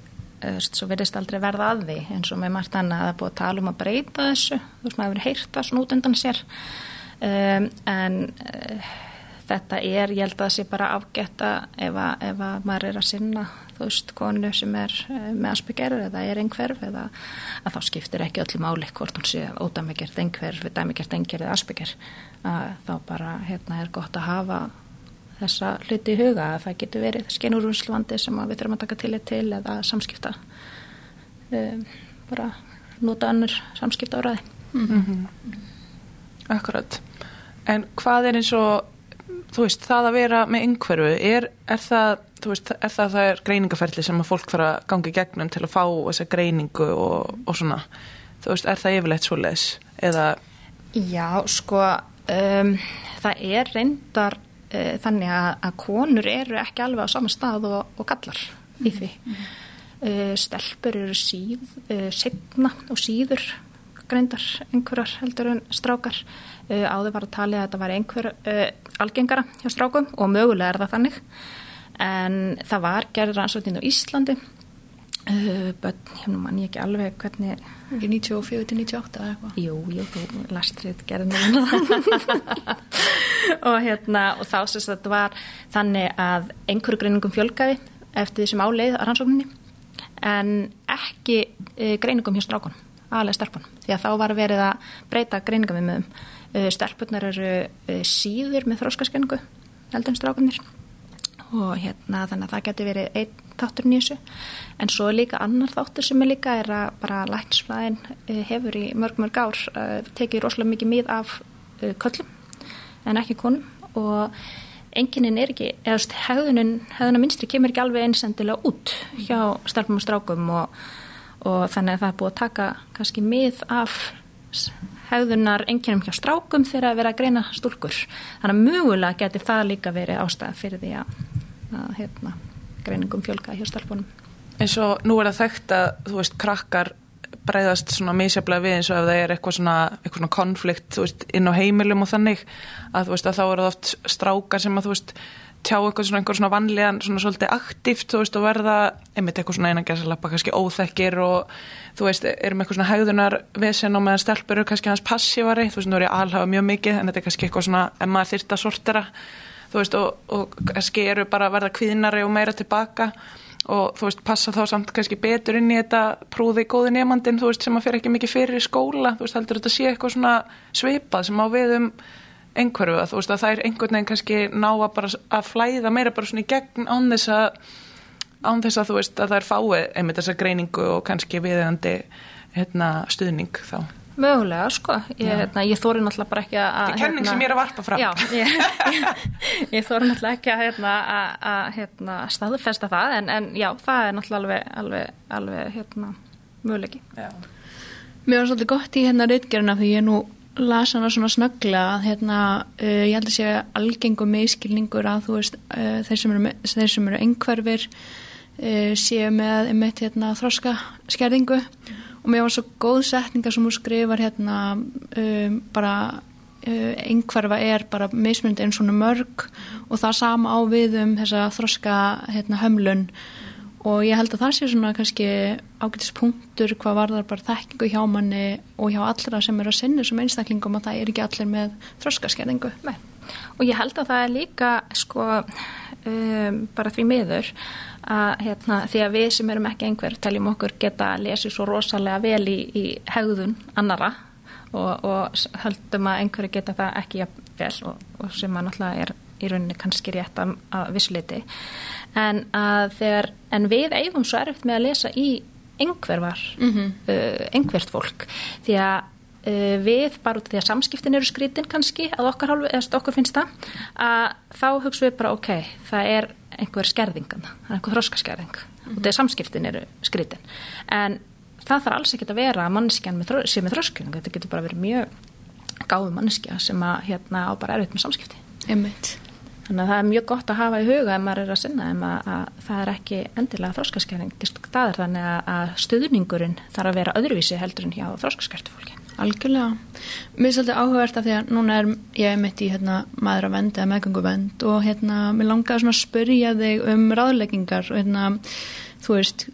Speaker 4: eh, svo verðist aldrei verða að því, eins og með margt annað. Að það er búið að tala um að breyta þessu, þú veist, maður hefur heyrt það svona út undan sér, um, en uh, þetta er, ég held að það sé bara afgetta ef að, ef að maður er að sinna, þú veist, konu sem er uh, með asperger eða er einhverf eða að þá skiptir ekki öllu máli hvort hún sé ódæmigerð einhverf, dæmigerð einhverf eða asperger að þá bara hérna er gott að hafa þessa hluti í huga að það getur verið skeinurúnsluvandi sem við þurfum að taka til til eða samskipta um, bara nota önnur samskipta áraði
Speaker 2: Akkurat. En hvað er eins og, þú veist, það að vera með einhverfu, er, er það, þú veist, er það það er greiningaferli sem að fólk fara að gangi gegnum til að fá þessa greiningu og, og svona, þú veist, er það yfirleitt svo leis? Eða,
Speaker 4: Já, sko um, það er reyndar uh, þannig að, að konur eru ekki alveg á sama stað og, og gallar í því. Uh, stelpur eru síð uh, setna og síður greindar einhverjar heldur en strákar. Uh, áður var að tala að þetta var einhver uh, algengara hjá strákum og mögulega er það þannig. En það var gerður rannsóknin á Íslandi. Uh, bönn, hérna mann ég ekki alveg hvernig
Speaker 3: Ekki 94 til 98 eða eitthvað?
Speaker 4: Jú, jú, þú lastrið gerðin og hérna og þá sem þetta var þannig að einhverju greiningum fjölgaði eftir því sem áleið að rannsókninni. En ekki e, greiningum hjá strákunum, aðlega stelpunum. Því að þá var verið að breyta greiningum við mögum. E, stelpunar eru e, síður með þróskaskreiningu heldur en strákunir og hérna þannig að það geti verið einn þáttur þessu. En svo líka annar þáttur sem er líka er að bara læknisfræðin eh, hefur í mörg mörg ár tekið rosalega mikið mið af köllum en ekki konum. Og enginin er ekki, eða hegðunin hegðuna minnstri kemur ekki alveg einsendilega út hjá stelpum og strákum og, og þannig að það er búið að taka kannski mið af hegðunar enginum hjá strákum þegar að vera að greina stúlkur. Þannig að mögulega geti það líka verið ástæða fyrir því að, að hérna, greiningum fjölga hjá stelpunum.
Speaker 2: Eins og nú er það þekkt að, þú veist, krakkar breyðast svona misjaflega við eins og ef það er eitthvað svona, eitthvað svona konflikt, þú veist, inn á heimilum og þannig, að þú veist, að þá eru það oft strákar sem að, þú veist, tjá eitthvað svona einhver svona vanlegan, svona svolítið aktíft, þú veist, og verða, einmitt eitthvað svona einangerðsalappa, kannski óþekkir og, þú veist, eru með eitthvað svona hægðunar vesen og meðan stelpur eru kannski hans passívari, þú veist, nú er ég alhafa mjög mikið, en þetta er kannski eitthvað svona, ef maður þyrft að sortera, þú veist, og, og kannski eru bara að verða kvíðnari og meira tilbaka og þú veist, passa þá samt kannski betur inn í þetta prúði góði nefandinn, þú veist, sem að fyrir ekki mikið fyrir í skóla, þú veist, heldur þetta sé eitthvað svona svipað sem á við einhverfu að þú veist að það er einhvern veginn kannski ná að bara að flæða meira bara svona í gegn án þess að án þess að þú veist að það er fáið einmitt þessa greiningu og kannski viðeigandi hérna, stuðning þá
Speaker 4: Mögulega, sko. Ég, hérna, ég þóri náttúrulega bara ekki að...
Speaker 2: Þetta er kenning sem ég er að varpa fram.
Speaker 4: Já, ég, ég, ég þóri náttúrulega ekki að, hérna, að, að hérna, staðfesta það, en, en já, það er náttúrulega alveg, alveg, alveg hérna, mögulegi. Já.
Speaker 3: Mér var svolítið gott í hérna reytgerina því ég nú las hana svona snöggla að hérna, uh, ég held að sé algengum meðskilningur að þú veist, uh, þeir sem eru, þeir sem eru einhverfir uh, séu með einmitt hérna þroska skerðingu mm og mér var svo góð setninga sem hún skrifar hérna um, bara einhverfa er bara mismunandi eins og mörg. Og það sama á við um þessa þroska hérna, hömlun og ég held að það sé svona kannski ágætis punktur hvað var það bara þekkingu hjá manni og hjá allra sem eru að sinna sem einstaklingum að það er ekki allir með þroskaskerðingu.
Speaker 4: Og ég held að það er líka sko um, bara því miður að hérna, því að við sem erum ekki einhver teljum okkur geta að lesa svo rosalega vel í, í hegðun annara og, og höldum að einhverju geta það ekki vel og, og sem að náttúrulega er í rauninni kannski rétt að, að vissuleiti en að þegar en við eigum svo erfitt með að lesa í einhvervar mm -hmm. uh, einhvert fólk því að uh, við bara út af því að samskiptin eru skrítin kannski að okkar, hálfu, okkar finnst það að þá hugsa við bara ok, það er einhver skerðingan, það er einhver þróskaskerðing mm -hmm. og það er samskiptin eru skritin en það þarf alls ekki að vera að manneskjan sé með þróskun þetta getur bara verið mjög gáðu manneskja sem að hérna á bara erfitt með samskipti
Speaker 3: Einmitt.
Speaker 4: Þannig að það er mjög gott að hafa í huga ef maður er að sinna en að, að það er ekki endilega þróskaskerðing það er þannig að stuðningurinn þarf að vera öðruvísi heldur en hjá þróskaskerti fólki.
Speaker 3: Algjörlega. Mér er svolítið áhugavert af því að núna er ég mitt í hérna, maður að vend eða meðgöngu vend og hérna, mér langar að spyrja þig um ráðleggingar og hérna, þú veist,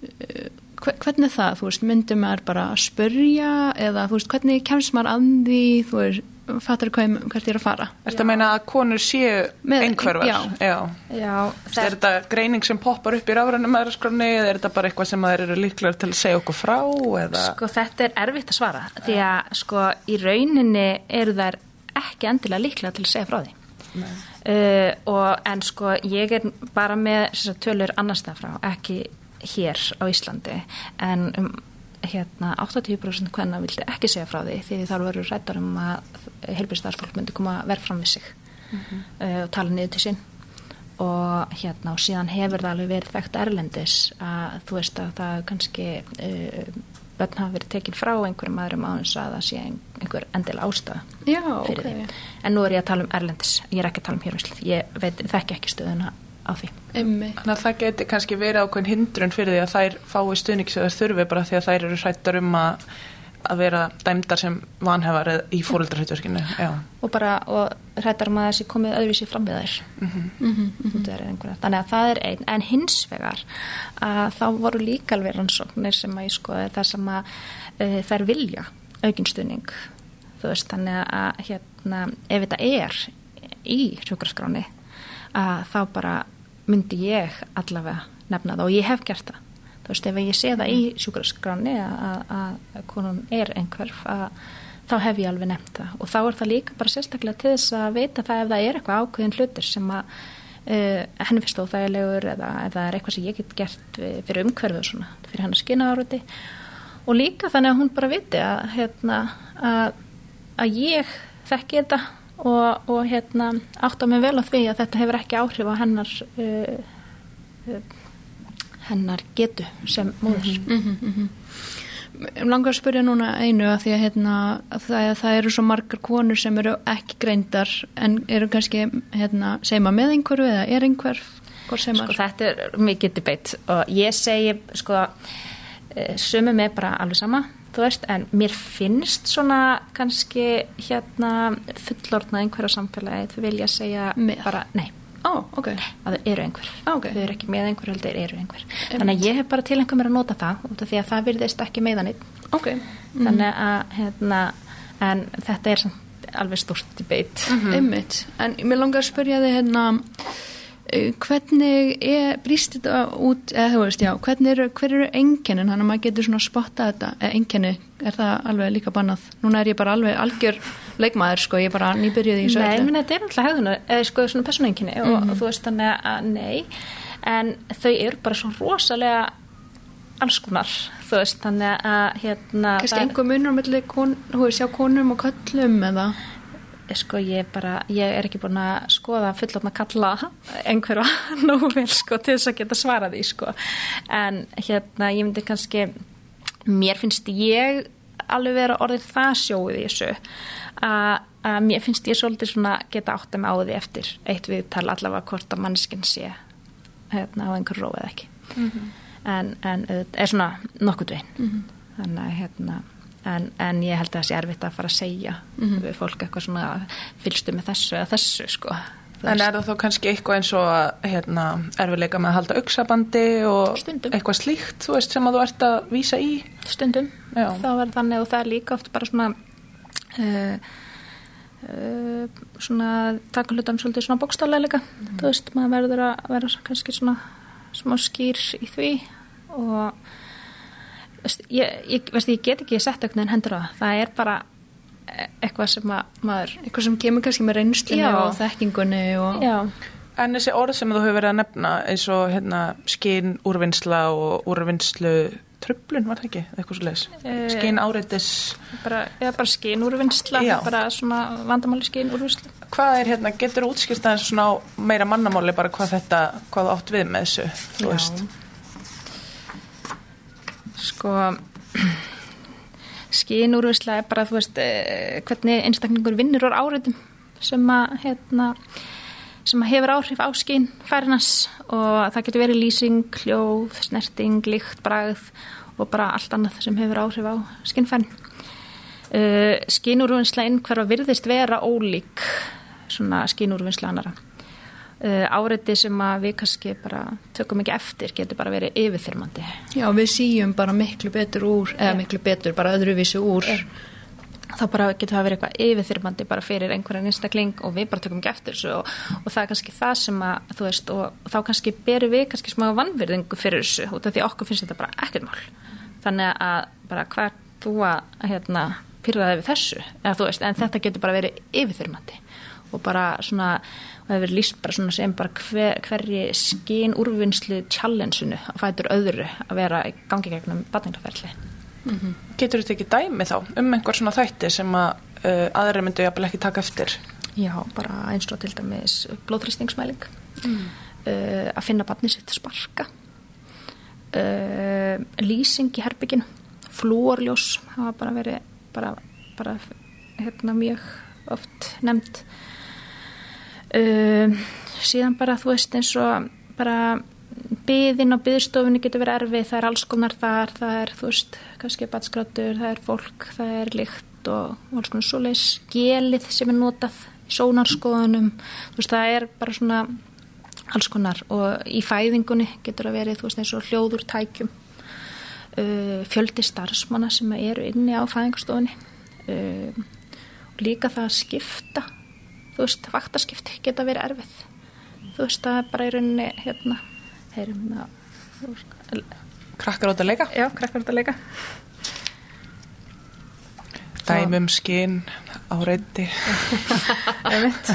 Speaker 3: hvernig það, þú veist, myndir maður bara að spyrja eða þú veist, hvernig kemst maður að því, þú veist, fattar hvað hvert ég er að fara
Speaker 2: Er þetta að meina að konur séu einhverfar?
Speaker 3: Já,
Speaker 2: já. já Er þetta greining sem poppar upp í ráðrænum eða er þetta bara eitthvað sem þeir eru líklar til að segja okkur frá? Eða?
Speaker 4: Sko þetta er erfitt að svara því að sko í rauninni eru þær ekki endilega líklar til að segja frá því uh, og en sko ég er bara með tölur annars það frá, ekki hér á Íslandi en um hérna 80% hvenna vildi ekki segja frá því því þar veru rættar um að helbriðstarfsfólk myndi koma verð fram við sig mm -hmm. uh, og tala niður til sín og hérna og síðan hefur það alveg verið þekkt erlendis að þú veist að það kannski uh, börn hafa verið tekinn frá einhverjum aðrum áins að það sé einhver endil ástæða
Speaker 3: Já, fyrir okay. því
Speaker 4: en nú er ég að tala um erlendis, ég er ekki að tala um hér ég veit, þekk ekki stöðuna á því.
Speaker 2: Þannig að það geti kannski verið ákveðin hindrun fyrir því að þær fái stuðnings eða þurfi bara því að þær eru hrættar um að, að vera dæmdar sem vanhefar í fóröldarhættuverkinu.
Speaker 4: Og bara hrættar um að þessi komið öðruvísi fram við þær. Mm -hmm. Mm -hmm. Þannig að það er einn. En hins vegar að þá voru líka alveg rannsóknir sem að ég skoði þar sem að uh, þær vilja aukinstuðning. Þú veist þannig að hérna, ef þetta er í sjókraskráni að þá bara myndi ég allavega nefna það og ég hef gert það. Þú veist ef ég sé það í mm. sjúkraskráni að konun er einhverf að þá hef ég alveg nefnt það. Og þá er það líka bara sérstaklega til þess að veita það ef það er eitthvað ákveðin hlutur sem að uh, henni finnst óþægilegur eða ef það er eitthvað sem ég get gert fyrir umhverfu og svona, fyrir hennar skinaðaröti og líka þannig að hún bara viti að, hérna, að, að ég þekki þetta og, og hérna átta mig vel á því að þetta hefur ekki áhrif á hennar uh, uh, hennar getu sem móður. Mm -hmm, mm -hmm.
Speaker 3: Langar að spyrja núna einu að því að hérna, það, það eru svo margar konur sem eru ekki greindar en eru kannski hérna, seima með einhverju eða er einhver
Speaker 4: sko, þetta er mikið debate og ég segi sko eh, sumum er bara alveg sama þú veist, en mér finnst svona kannski hérna fullorna einhverja samfélagi þau vilja segja
Speaker 3: með.
Speaker 4: bara nei
Speaker 3: oh, okay.
Speaker 4: að þau eru einhver
Speaker 3: oh, okay.
Speaker 4: þau eru ekki með einhver heldur, eru einhver um. þannig að ég hef bara tilengað mér að nota það út af því að það virðist ekki meðanitt
Speaker 3: okay.
Speaker 4: mm. þannig að hérna, en þetta er alveg stort debate
Speaker 3: mm -hmm. en mér langar að spyrja þig hérna hvernig er, brýst þetta út, eða þú veist, já, hvernig eru, hver eru enginnin, hann að maður getur svona spotta þetta, eða enginni, er það alveg líka bannað? Núna er ég bara alveg algjör leikmaður sko, ég bara nýbyrjuði í þessu
Speaker 4: Nei, menn þetta er alltaf hegðuna, eða sko svona personenginni og,
Speaker 3: Mhm.
Speaker 4: og þú veist þannig að nei. En þau eru bara svo rosalega alls konar, þú veist þannig að hérna er-
Speaker 3: einhver munur veist, sjá konum og köllum eða
Speaker 4: sko ég bara, ég er ekki búin að skoða fullotna kalla einhverja nógu vel sko til þess að geta svarað því sko. En hérna ég myndi kannski mér finnst ég alveg vera orðið það sjóið í þessu að, mér finnst ég svolítið svona geta átt að með á því eftir eitt viðtal allavega hvort að mannskinn sé hérna á einhver róð eða ekki. En, en auðvitað- er svona nokkurt veginn. Þannig að hérna en, en ég held að það sé erfitt að fara að segja við fólk eitthvað svona fylgstu með þessu eða þessu sko
Speaker 2: En er það þá kannski eitthvað eins og hérna, erfiðleika með að halda auksabandi og
Speaker 4: Stundum.
Speaker 2: eitthvað slíkt, þú veist, sem að þú ert að vísa í?
Speaker 4: stundum
Speaker 2: Já.
Speaker 4: þá er þannig og það er líka oft bara svona uh, uh, svona taka hlutan svolítið svona bókstálega líka þú veist, maður verður að vera kannski svona smá skýr í því og ég, ég, veist, ég get ekki sett eitthvað en hendur á það, það er bara e- eitthvað sem að maður
Speaker 3: eitthvað sem kemur kannski með reynslunni
Speaker 4: Já.
Speaker 3: og þekkingunni og
Speaker 4: já,
Speaker 2: En þessi orð sem þú hefur verið að nefna eins og hérna, skinn, úrvinnsla og úrvinnslu tröflun, var það ekki? Eitthvað svo leis.
Speaker 4: Eh,
Speaker 2: Skinn áreitis.
Speaker 4: bara, eða bara skín úrvinnsla
Speaker 2: Já.
Speaker 4: bara svona vandamáli skín úrvinnsla
Speaker 2: Hvað er hérna, getur útskýrt aðeins svona meira mannamáli bara hvað þetta, hvað þú átt við með þessu, þú veist?
Speaker 4: Sko skínúrvisla er bara þú veist eh, hvernig einstaklingur vinnur úr áriðum sem að hérna sem að hefur áhrif á skín færinas og það getur verið lýsing, hljóð, snerting, lykt, bragð og bara allt annað sem hefur áhrif á skinnfærin. Uh, skínúrvinnsla innhverfa virðist vera ólík svona skínúrvinnsla annara. Uh, áriði sem að við kannski bara tökum ekki eftir getur bara verið yfirþyrmandi.
Speaker 3: já, við síjum bara miklu betur úr eða miklu betur, bara öðruvísi úr.
Speaker 4: Þá bara getur það verið eitthvað yfirþyrmandi bara fyrir einhverjan einstakling og við bara tökum ekki eftir þessu og, og það er kannski það sem að þú veist og, og þá kannski berum við kannski smá vannverðingu fyrir þessu út af því okkur finnst þetta bara ekkert mál. Þannig að bara hvað þú að hérna pyrraði við þessu eða þú veist en þetta getur bara verið yfirþyrmandi og bara svona og það verið líst bara svona sem bara hver, hverji skín úrvinnslu challengeinu að fætur öðru að vera í gangi gegnum batningaferli
Speaker 2: Getur þetta ekki dæmi þá um einhver svona þætti sem að uh, aðri myndu jafnvel ekki taka eftir?
Speaker 4: Já, bara eins og til dæmis blóðþrýstingsmæling. Uh, að finna barni sitt sparka. Uh, lýsing í herbygginu flúorljós hafa bara verið bara, bara hérna mjög oft nefnd uh, síðan bara þú veist eins og bara byðin á byðstofunni getur verið erfið, það er alls konar þar, það er þú veist, kannski batskrátur, það er fólk, það er lykt og alls konar svoleiðis. Gelið sem er notað í sónarskoðunum, þú veist, það er bara svona alls konar og í fæðingunni getur að verið, þú veist, eins og hljóður tækjum. Uh, fjöldi starfsmanna sem eru inni á fæðingarstofunni. Uh, og líka það að skipta þú veist, vaktaskipti geta verið erfið þú veist, það er bara í rauninni hérna, heyrum að
Speaker 2: Krakkar út að leika?
Speaker 4: já, krakkar þetta leika
Speaker 2: Dæmum, skinn, áreiti.
Speaker 4: Einmitt.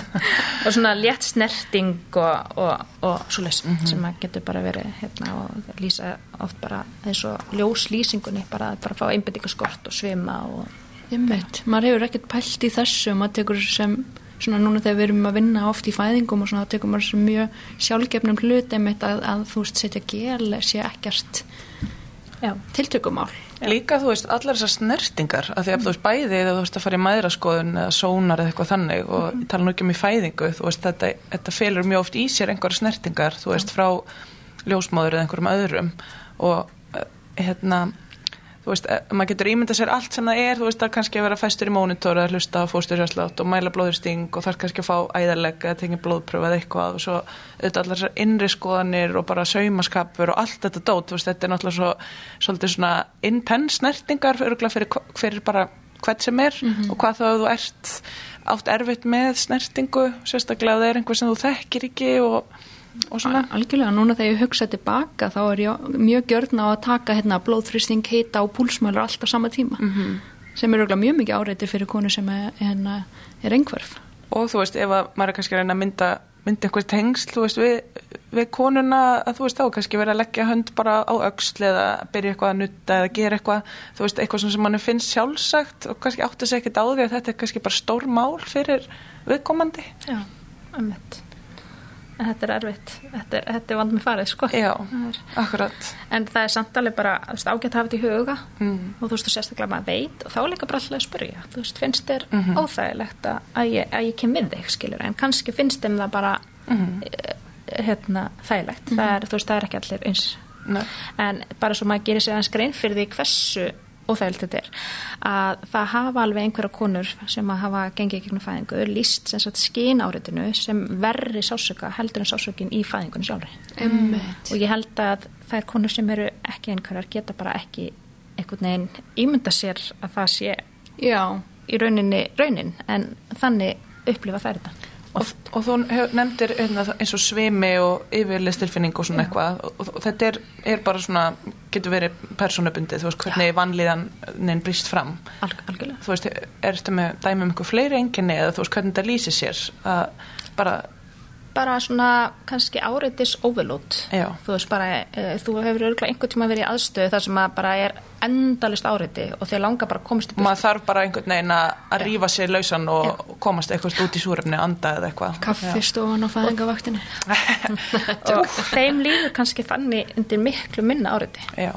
Speaker 4: og svona létt snerting og, og, og svoleiðis sem að getur bara verið hérna og lýsa oft bara eins og ljóslýsingunni bara að bara fá einbendingaskort og svima og
Speaker 3: Einmitt. maður hefur ekkert pælt í þessu maður tekur sem svona núna þegar við erum að vinna oft í fæðingum og svona þá tekur maður sem mjög sjálfgefnum hlut einmitt að, að þú veist setja gel sé ekkert
Speaker 4: já,
Speaker 3: tiltökumál.
Speaker 2: Líka, þú veist, allar þessar snertingar að því að þú veist bæði eða þú veist að fara í maðuraskoðun eða sónar eða eitthvað þannig og ég tala nú ekki um í fæðingu, þú veist, þetta, þetta felur mjög oft í sér einhverja snertingar, þú veist, frá ljósmáður eða einhverjum öðrum og eh, hérna þú veist, eh, maður getur ímyndað sér allt sem það er, þú veist, að kannski að vera fæstur í mónitor eða hlusta á fósturhjárslátt og mæla blóðursting og þarf kannski að fá æðarleg eða tengja blóðpröfu eða eitthvað og svo auðvitað allar þessar innri skoðanir og bara saumaskapur og allt þetta dót, þú veist, þetta er náttúrulega svo, svolítið svona intense snertingar fyrir, fyrir bara hvert sem er og hvað þá að þú ert átt erfitt með snertingu sérstaklega ef það er einhver sem þú þekkir ekki og,
Speaker 3: algjörlega, núna þegar ég hugsa tilbaka þá er ég mjög gjörn á að taka hérna, blóðþrýsting, hita og púlsmölar allt á sama tíma sem er örugglega mjög mikið áreiti fyrir konu sem er, hérna, er einhverf
Speaker 2: og þú veist, ef að maður er kannski að reyna að mynda myndi einhver tengsl, þú veist, við, við konuna að þú veist, þá kannski verið að leggja hönd bara á öxl eða byrja eitthvað að nutta eða gera eitthvað, þú veist, eitthvað sem mann finnst sjálfsagt og kannski átti sig ekkert á því að þetta er kannski bara stór mál fyrir viðkomandi.
Speaker 4: Já, ummitt. En þetta er erfitt. Þetta er, þetta er vand með farið, sko.
Speaker 2: Já, akkurat.
Speaker 4: En það er samt alveg bara, þú veist, ágætt að hafa þetta í huga
Speaker 2: Mm.
Speaker 4: og þú veist, þú sérstaklega maður veit og þá er líka bara alltaf að spyrja. Þú veist, finnst þér
Speaker 2: Mhm.
Speaker 4: óþægilegt að, að, ég, að ég kem við þig, skilur, en kannski finnst þeim það bara
Speaker 2: Mhm.
Speaker 4: eh, hérna, þægilegt. Það er, þú veist, það er ekki allir eins.
Speaker 2: Nei.
Speaker 4: En bara svo maður gerir sig aðeins grein fyrir því hversu óþægilegt þetta er að það hafa alveg einhverja konur sem að hafa gengið gegnum fæðingu líst sem sagt skín áritinu sem verri sásöka heldur en sásökin í fæðingunni sjálfri.
Speaker 3: Einmitt.
Speaker 4: og ég held að þær konur sem eru ekki einhverjar geta bara ekki einhvern veginn ímynda sér að það sé
Speaker 3: Já,
Speaker 4: í rauninni raunin en þannig upplifa þær þetta
Speaker 2: Og, og þú nefndir hérna, eins og svimi og yfirlistilfinning og svona eitthvað. Og, og, þetta er, er bara svona getur verið persónubundið, þú veist hvernig vanlíðanin brýst fram.
Speaker 4: Alg, algjörlega.
Speaker 2: Þú veist, er þetta með dæmi um eitthvað fleiri enginni eða þú veist hvernig þetta lýsir sér? Að bara,
Speaker 4: bara svona kannski áreitis overload.
Speaker 2: Já.
Speaker 4: þú veist bara, e, þú hefur örgulega einhvern tíma verið í aðstöðu þar sem að bara er endalist áreiti og þér langar bara að komast
Speaker 2: maður þarf bara einhvern veginn að rífa sér lausan og og komast eitthvað út í súrefni anda eða eitthvað.
Speaker 3: Kaffistofan á fæðingavaktinni.
Speaker 4: Og þeim líður kannski þannig undir miklu minna áreiti.
Speaker 2: Já,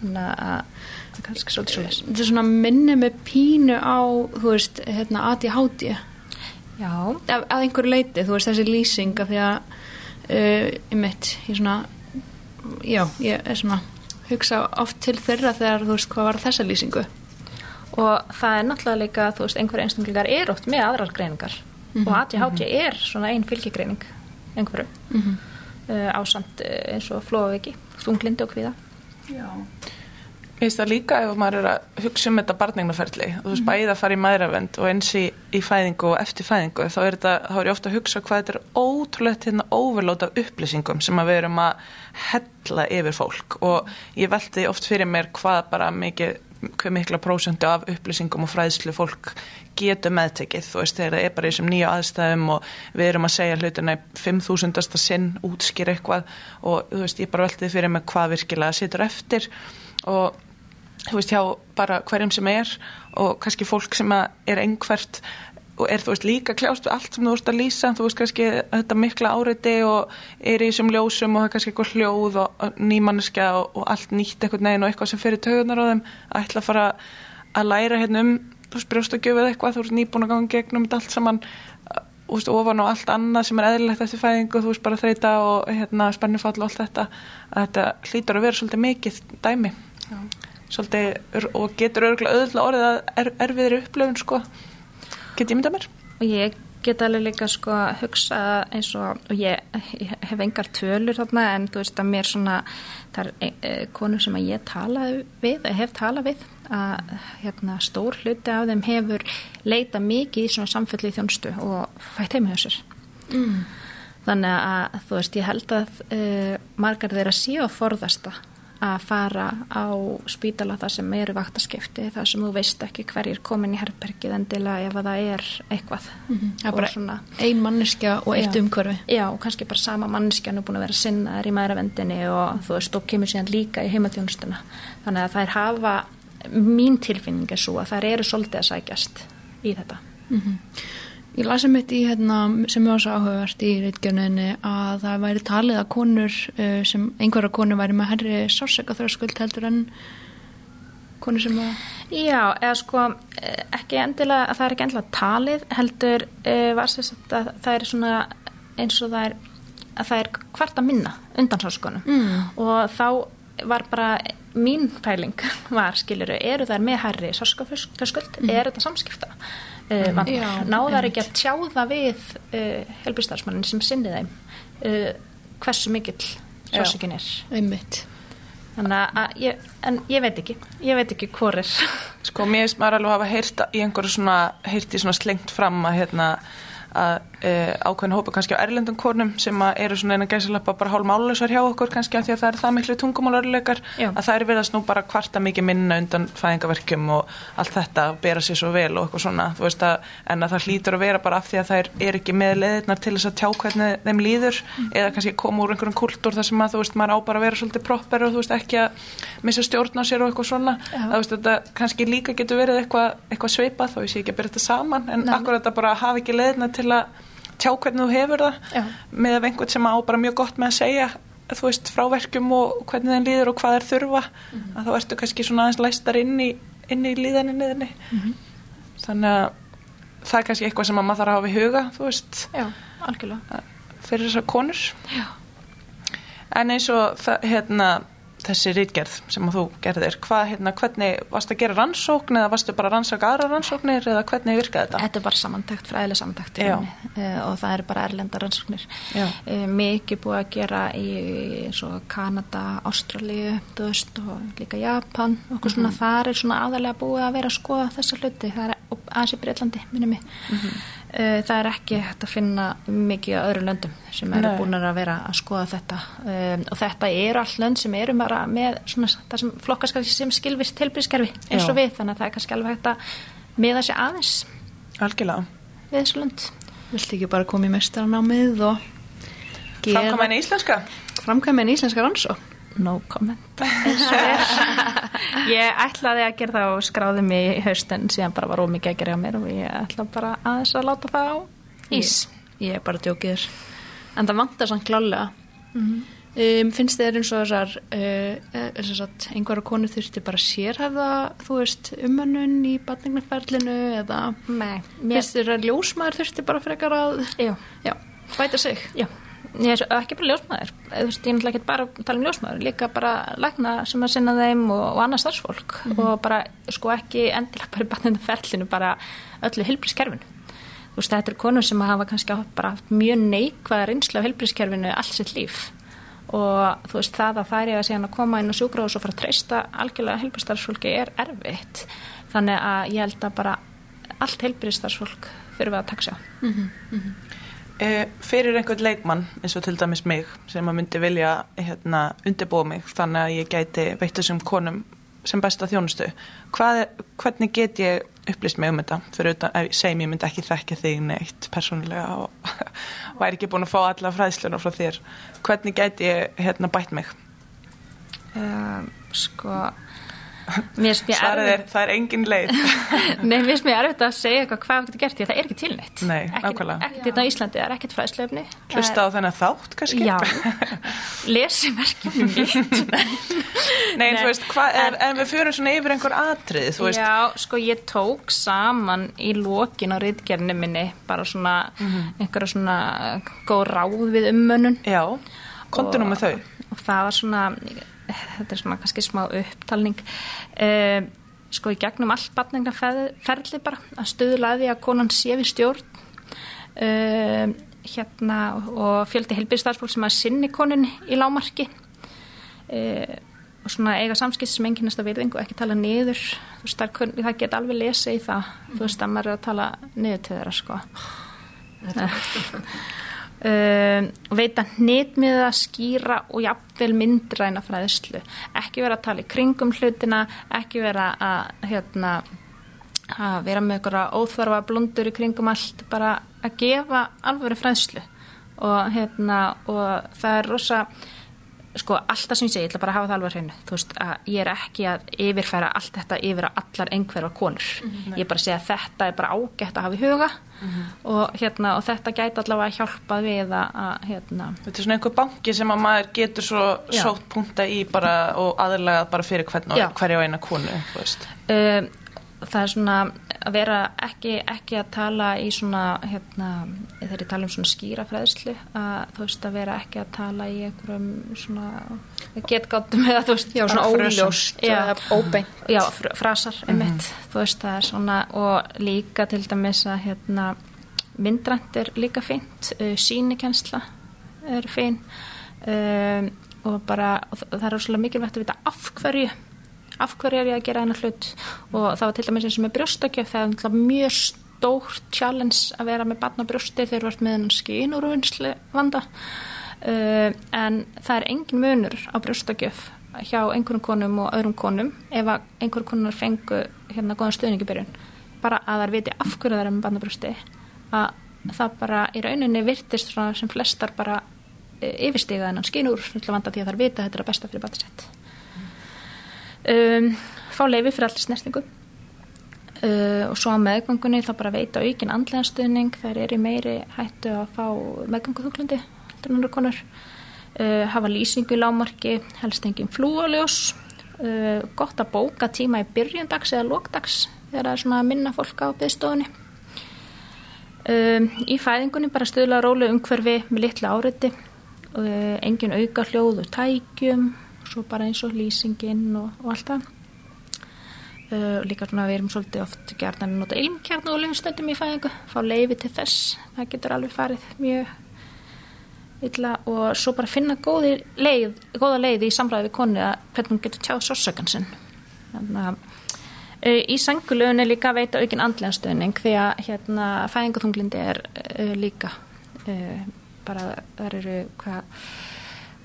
Speaker 4: þannig að kannski svolítið svo les
Speaker 3: Þetta er svona minni með pínu á, þú veist, hérna ADHD
Speaker 4: Já,
Speaker 3: að, að einhverju leiti, þú veist, þessi lýsing af því að uh, ég mitt, ég svona já, ég er svona hugsa oft til þeirra þegar þú veist hvað var þessa lýsingu.
Speaker 4: Og það er náttúrulega líka, þú veist, einhverja einstaklingar er oft með aðrar greiningar. Og ADHD er svona ein fylgigreining einhverju. Mm -hmm. uh, ásamt uh, eins og flóaviki, þunglindi og kvíða.
Speaker 3: Já
Speaker 2: Veist það líka ef maður er að hugsa um þetta barnegnaferli, þú veist, bæði að fara í maðuravend og eins í, í fæðingu og eftir fæðingu, þá er, þetta, þá er ég ofta að hugsa hvað þetta er ótrúlegt hérna overlót af upplýsingum sem að við erum að hella yfir fólk. Og ég veldi oft fyrir mér hvað bara mikið, hvað mikla prósentu af upplýsingum og fræðslu fólk getur meðtekið, þú veist, þegar það er bara í þessum nýju aðstæðum og við erum að segja hlutina í 5000. sinn, útskýr eitthvað. Og þú veist, ég bara veldi fyrir mig hvað virkilega situr eftir. Og þú veist, hjá bara hverjum sem er og kannski fólk sem er einhvert og er þú veist líka kljást við allt sem þú veist að lýsa, þú veist kannski þetta mikla áreiti og er í þessum ljósum og það er kannski eitthvað hljóð og, nýmanniska og, og allt nýtt eitthvað neginn og eitthvað sem fyrir tögunar á þeim. Að ætla að fara að læra hérna um þú veist brjóstakjöf eða eitthvað, þú veist nýbúin að ganga gegnum þetta allt saman og veist, ofan og allt annað sem er eðlilegt eftir fæðingu, þú veist bara þreita og hérna spennufall og allt þetta. Að þetta hlýtur að vera svolítið mikið dæmi svolítið og getur örgulega auðvitað orðið að er, erfiðri upplöfun sko. Get ég myndað mér?
Speaker 4: Og ég get alveg líka sko hugsa eins og, og ég, ég hef engar tölur þarna en þú veist að mér svona það er e, e, konur sem að ég talaði við, hef talað við að hérna, stór hluti af þeim hefur leita mikið í svona samfellu í þjónstu og fætt heim hjá sér. Mm. þannig að þú veist ég held að uh, margar þeirra séu að forðasta að fara á spítala þar sem eru vaktaskipti þar sem þú veist ekki hverjir komin í herbergið endilega ef að það er eitthvað.
Speaker 3: Það er bara
Speaker 4: svona,
Speaker 3: ein manneskja og eitt
Speaker 4: Já.
Speaker 3: umhverfi.
Speaker 4: Já, kannski bara sama manneskjan er búin að vera sinna þær í maðuravendinni og þú veist, og kemur síðan líka í heimatjónustuna þannig að þær hafa mín tilfinning er svo að þær eru svolítið að sækjast í þetta
Speaker 3: Ég lasi mitt í hérna, sem ég var svo áhugavert í reitgjöninni að það væri talið að konur uh, sem einhverja konur væri með herri sársöka þröskuld heldur en konur sem að
Speaker 4: Já, eða sko eh, ekki endilega að það er ekki endilega talið heldur uh, var sér sagt að það er svona eins og það er að það er hvart að minna undan sáskonum mm. og þá var bara mín pæling var skiluru, eru þær með herri sáskaföskuld, mm. er þetta samskipta uh, mm.
Speaker 3: Já,
Speaker 4: náðar ekki að tjáða við uh, helbristarsmannin sem sinni þeim uh, hversu mikill sásökin er.
Speaker 3: einmitt.
Speaker 4: Þannig að ég, en ég veit ekki ég veit ekki hvor er.
Speaker 2: Sko mér maður alveg að hafa heyrt í einhverju svona heyrt í svona slengt fram að hérna að uh, ákveðin hópa kannski á erlendum konum sem að eru svona eina gæsalappa bara hálf málusar hjá okkur kannski af því að það er það miklu tungumálurleikar
Speaker 4: Já.
Speaker 2: að það er verið að snú bara kvarta mikið minna undan fæðingaverkjum og allt þetta bera sér svo vel og eitthvað svona að, en að það hlýtur að vera bara af því að það er, er ekki með leðirnar til þess að tjá hvernig þeim líður eða kannski koma úr einhverjum kultúr þar sem að þú veist maður á bara að vera svolítið proper og þú veist ekki að missa stjórn á sér og eitthvað svona. Það veist þetta kannski líka getur verið eitthvað, eitthvað sveipað þá ég sé ekki að byrja þetta saman en akkur þetta bara að hafa ekki leðirnar til að tjá hvernig þú hefur það
Speaker 4: Já.
Speaker 2: með einhvern sem á bara mjög gott með að segja þú veist, frá verkjum og hvernig þeim líður og hvað þeir þurfa að þá ertu kannski svona aðeins læstar inn í, inn í líðaninni þinni. Þannig að það er kannski eitthvað sem að maður þarf að hafa í huga þú veist,
Speaker 4: Já,
Speaker 2: fyrir þessar konur. En eins og það, hérna, þessi rítgerð sem þú gerðir, hvað, hérna, hvernig varstu að gera rannsókn eða varstu bara að rannsaka aðra rannsóknir eða hvernig virkaði þetta?
Speaker 4: Þetta er bara samantækt, fræðileg samantækt rauninni, uh, og það eru bara erlendar rannsóknir. Uh, mikið búið að gera í Kanada, Ástralíu, veist, og líka Japan, okkur svona þar er svona aðalega búið að vera að skoða þessa hluti, það er og aðeins í Breitlandi, minnum mig. Uh, það er ekki hægt að finna mikið á öðrum löndum sem eru
Speaker 2: Nei.
Speaker 4: búin að vera að skoða þetta um, og þetta eru all lönd sem eru bara með svona, það sem flokkast kannski sem skilvist tilbrískerfi eins og
Speaker 2: Já.
Speaker 4: við, þannig að það er kannski alveg hægt að miða sér aðeins
Speaker 2: Algjörlega.
Speaker 4: við þessu lönd.
Speaker 3: Viltu ekki bara koma í mestaranámið og
Speaker 2: Framkvæma henni íslenska?
Speaker 3: framkvæma en íslenska rannsók?
Speaker 4: No comment. Ég ætlaði að gera það og skráði mig í haust en síðan bara var ómikið að gera hjá mér og ég ætla bara aðeins að láta það á. Ís.
Speaker 3: Ég er bara djókið. Þér. En það vantar samt klálega. um, finnst þér eins og þessar uh, þess að einhverja konur þurfti bara að sérhæfða, þú veist, umönnun í batningnaferlinu eða
Speaker 4: Nei, mér,
Speaker 3: finnst þér að ljósmaður þurfti bara frekar að
Speaker 4: já,
Speaker 3: já, bæta sig?
Speaker 4: já Ég er ekki bara ljósmaður, þú veist, ég er náttúrulega ekki bara að tala um ljósmaður, líka bara lækna sem að sinna þeim og, og annað starfsfólk og bara sko ekki endilega bara í batnenda ferlinu, bara öllu hilbrískerfinu. Þú veist, þetta er konur sem hafa kannski bara haft mjög neikvæða reynslu af hilbrískerfinu allt sitt líf og þú veist, það að það er að segja að koma inn á sjúkrahús og fara að treysta algjörlega hilbrístarfsfólki er erfitt. Þannig að ég held að bara allt hilbrístarfsfólk þurfa að taka sig á.
Speaker 2: Eh, fyrir einhvern leikmann eins og til dæmis mig sem að myndi vilja hérna, undirbúa mig þannig að ég gæti veitt þessum konum sem besta þjónustu. Hvað er, hvernig get ég upplýst mig um þetta? Fyrir utan, ef ég myndi ekki þekka þig neitt persónulega og væri ekki búin að fá alla fræðsluna frá þér. Hvernig gæti ég hérna, bætt mig?
Speaker 4: Uh, sko,
Speaker 2: svarið er, það er engin leið.
Speaker 4: Nei, mér finnst mér erfitt að segja eitthvað hvað við getum gert því að það er ekki til neitt
Speaker 2: Nei, nákvæmlega.
Speaker 4: Ekkert þetta á Íslandi, það er ekkert fræðslefni
Speaker 2: hlusta á þennan þátt kannski?
Speaker 4: Já, lesi verkefni mitt
Speaker 2: Nei, en þú veist, hvað er, en við fyrir svona yfir einhver atrið,
Speaker 4: Já, sko ég tók saman í lokin á riðgerni minni bara svona
Speaker 2: Mhm.
Speaker 4: einhverja svona góð ráð við ummönnun
Speaker 2: Já, kontu nú með þau.
Speaker 4: og það var svona þetta er svona kannski smá upptalning. Uh, sko í gegnum allt batningaferli bara að stuðla að að konan sé við stjórn. Uh, hérna og fjöldi helbíðstarfsfólk sem að sinni konunni í lámarki uh, og svona eiga samskipt sem enginn næsta virðingu ekki tala niður. Þú veist, það, geta alveg lesa í það. Þú veist að maður er að tala niður til þeirra sko um, veita hnitmiða, skýra og jafnvel myndræna fræðslu. Ekki vera að tala í kringum hlutina ekki vera að hérna, að vera með einhverja óþvarfa blundur í kringum allt bara að gefa alvöru fræðslu. Og, hérna, og það er rosa sko alltaf sem ég segi, ég ætla bara að hafa það alveg hreinu. Þú veist að ég er ekki að yfirfæra allt þetta yfir að allar einhverfa konur. Ég er bara að segja að þetta er bara ágætt að hafa í huga og, hérna, og þetta gæti allavega hjálpað við að, að hérna,
Speaker 2: Þetta er svona einhver banki sem að maður getur svo sótt punta í bara og aðlagað bara fyrir hvern og hverja og eina konu,
Speaker 4: um, það er svona að vera ekki, ekki að tala í svona hérna, þegar ég tala um svona skýra fræðslu að þú veist að vera ekki að tala í einhverjum svona getgáttum eða þú veist
Speaker 3: Já, svona óljóst óbeint.
Speaker 4: Já, fr frasar, einmitt, þú veist það er svona og líka til dæmis að hérna, myndrænt er líka fínt, uh, sínikensla er fín um, og bara, og það er svolítið mikilvægt að vita af hverju af hverju er ég að gera hennar hlut? Og það var til dæmis eins og með brjóstakjöf það er mjög stórt challenge að vera með barnabrjósti þegar þú ert með enn skínúruvinnslu vanda uh, en það er engin munur á brjóstakjöf hjá einhverjum konum og öðrum konum ef einhverjum konunar fengu hérna góðan stuðningi byrjun. Bara að þær viti af hverju það er með barnabrjósti að það bara í rauninni virtist sem flestar bara e, yfirstíga þennan skínúr vanda því að þær vita að þetta er að besta fyrir barnasett um, fá leifi fyrir allir snertingu. Uh, og svo á meðgöngunni þá bara veita aukin andlega stuðning. Þær eru meiri hættu að fá meðgönguþúklandi konur. Uh, hafa lýsingu í lámarki helst engin flúaljós uh, gott að bóka tíma í byrjundags eða lókdags þegar það er svona að minna fólk á byggstofunni um, í fæðingunni bara stuðla rólu umhverfi með litla áriði uh, engin auka hljóð og tækjum svo bara eins og lýsingin og, og allt það. Uh, líka svona við erum svolítið oft gerðan að nota ilmkjarn og lögstöndum í fæðingu fá leiði til þess, það getur alveg farið mjög illa. Og svo bara finna leið, góða leið í samræði við konu að hvernig hún getur tjáð sósökansinn þannig að uh, í sangulögun er líka að veita aukin andleganstöðning því að hérna fæðinguþunglindi er uh, líka uh, bara þar eru hvað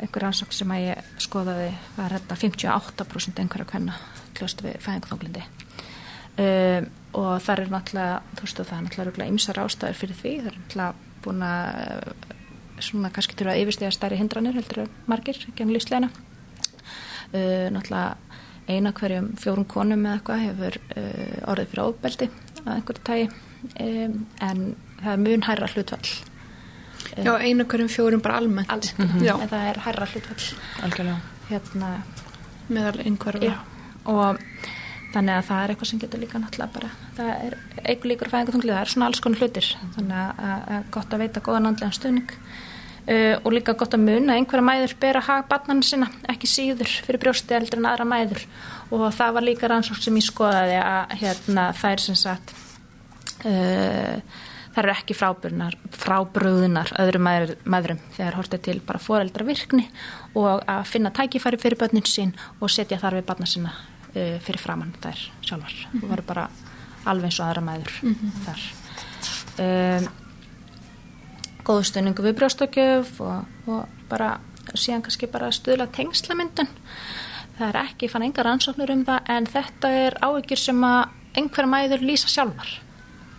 Speaker 4: einhver ansók sem að ég skoðaði var þetta 58% einhverja hvenna kljóst við fæðinguþunglindi um, og það er náttúrulega þú veist það er náttúrulega ymsar ástæður fyrir því. Það er náttúrulega búin að svona kannski þurfa að yfirstega stærri hindranir heldur margir, ekki hann lífsleina uh, náttúrulega eina hverjum fjórum konum eða eitthvað hefur uh, orðið fyrir óbeldi að einhverju tægi um, en það er mun hærra hlutvall
Speaker 3: Já, eina hverjum fjórum bara almennt.
Speaker 4: Alls, mm -hmm. en það er hærra hlutvall
Speaker 2: algjörlega.
Speaker 4: Hérna,
Speaker 3: meðal einhverfa
Speaker 4: og þannig að það er eitthvað sem getur líka náttúrulega bara, það er eitthvað líkur fæðingaþunglið, það er svona alls konar hlutir. Þannig að, að gott að veita góðan andlega stuðning. Uh, og líka gott að muna einhverja mæður ber að hafa barnan sinna, ekki síður fyrir brjósti eldur en aðra mæður. Og það var líka rannsók sem ég skoðaði að hérna, það er sem sagt uh, það eru ekki frábröðunar öðrum mæður, mæðurum þegar hortið til bara foreldra virkni og að finna tækifæri fyrir börnin sín og setja þar við barna sinna uh, fyrir framann þær sjálfar mm -hmm. og veru bara alveg eins og aðra mæður mm -hmm. þar um, góðu stöningu við brjóstakjöf og, og bara síðan kannski bara stuðla tengslamyndun það er ekki, fann engar ansóknur um það en þetta er áhyggjur sem að einhver mæður lýsa sjálfar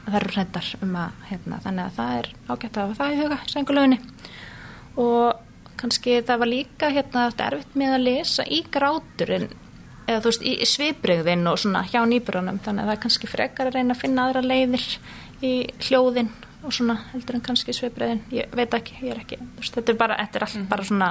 Speaker 4: það eru hreddar um að hérna, þannig að það er ágætt að hafa það í huga sengulöginni og kannski það var líka hérna erfitt með að lesa í gráturinn eða þú veist, í svipriðin og svona hjá nýbrunum, þannig að það er kannski frekar að reyna að finna aðra leiðir í hljóðin og svona heldur en kannski svipriðin, ég veit ekki, ég er ekki veist, þetta er bara, þetta er allt mm bara svona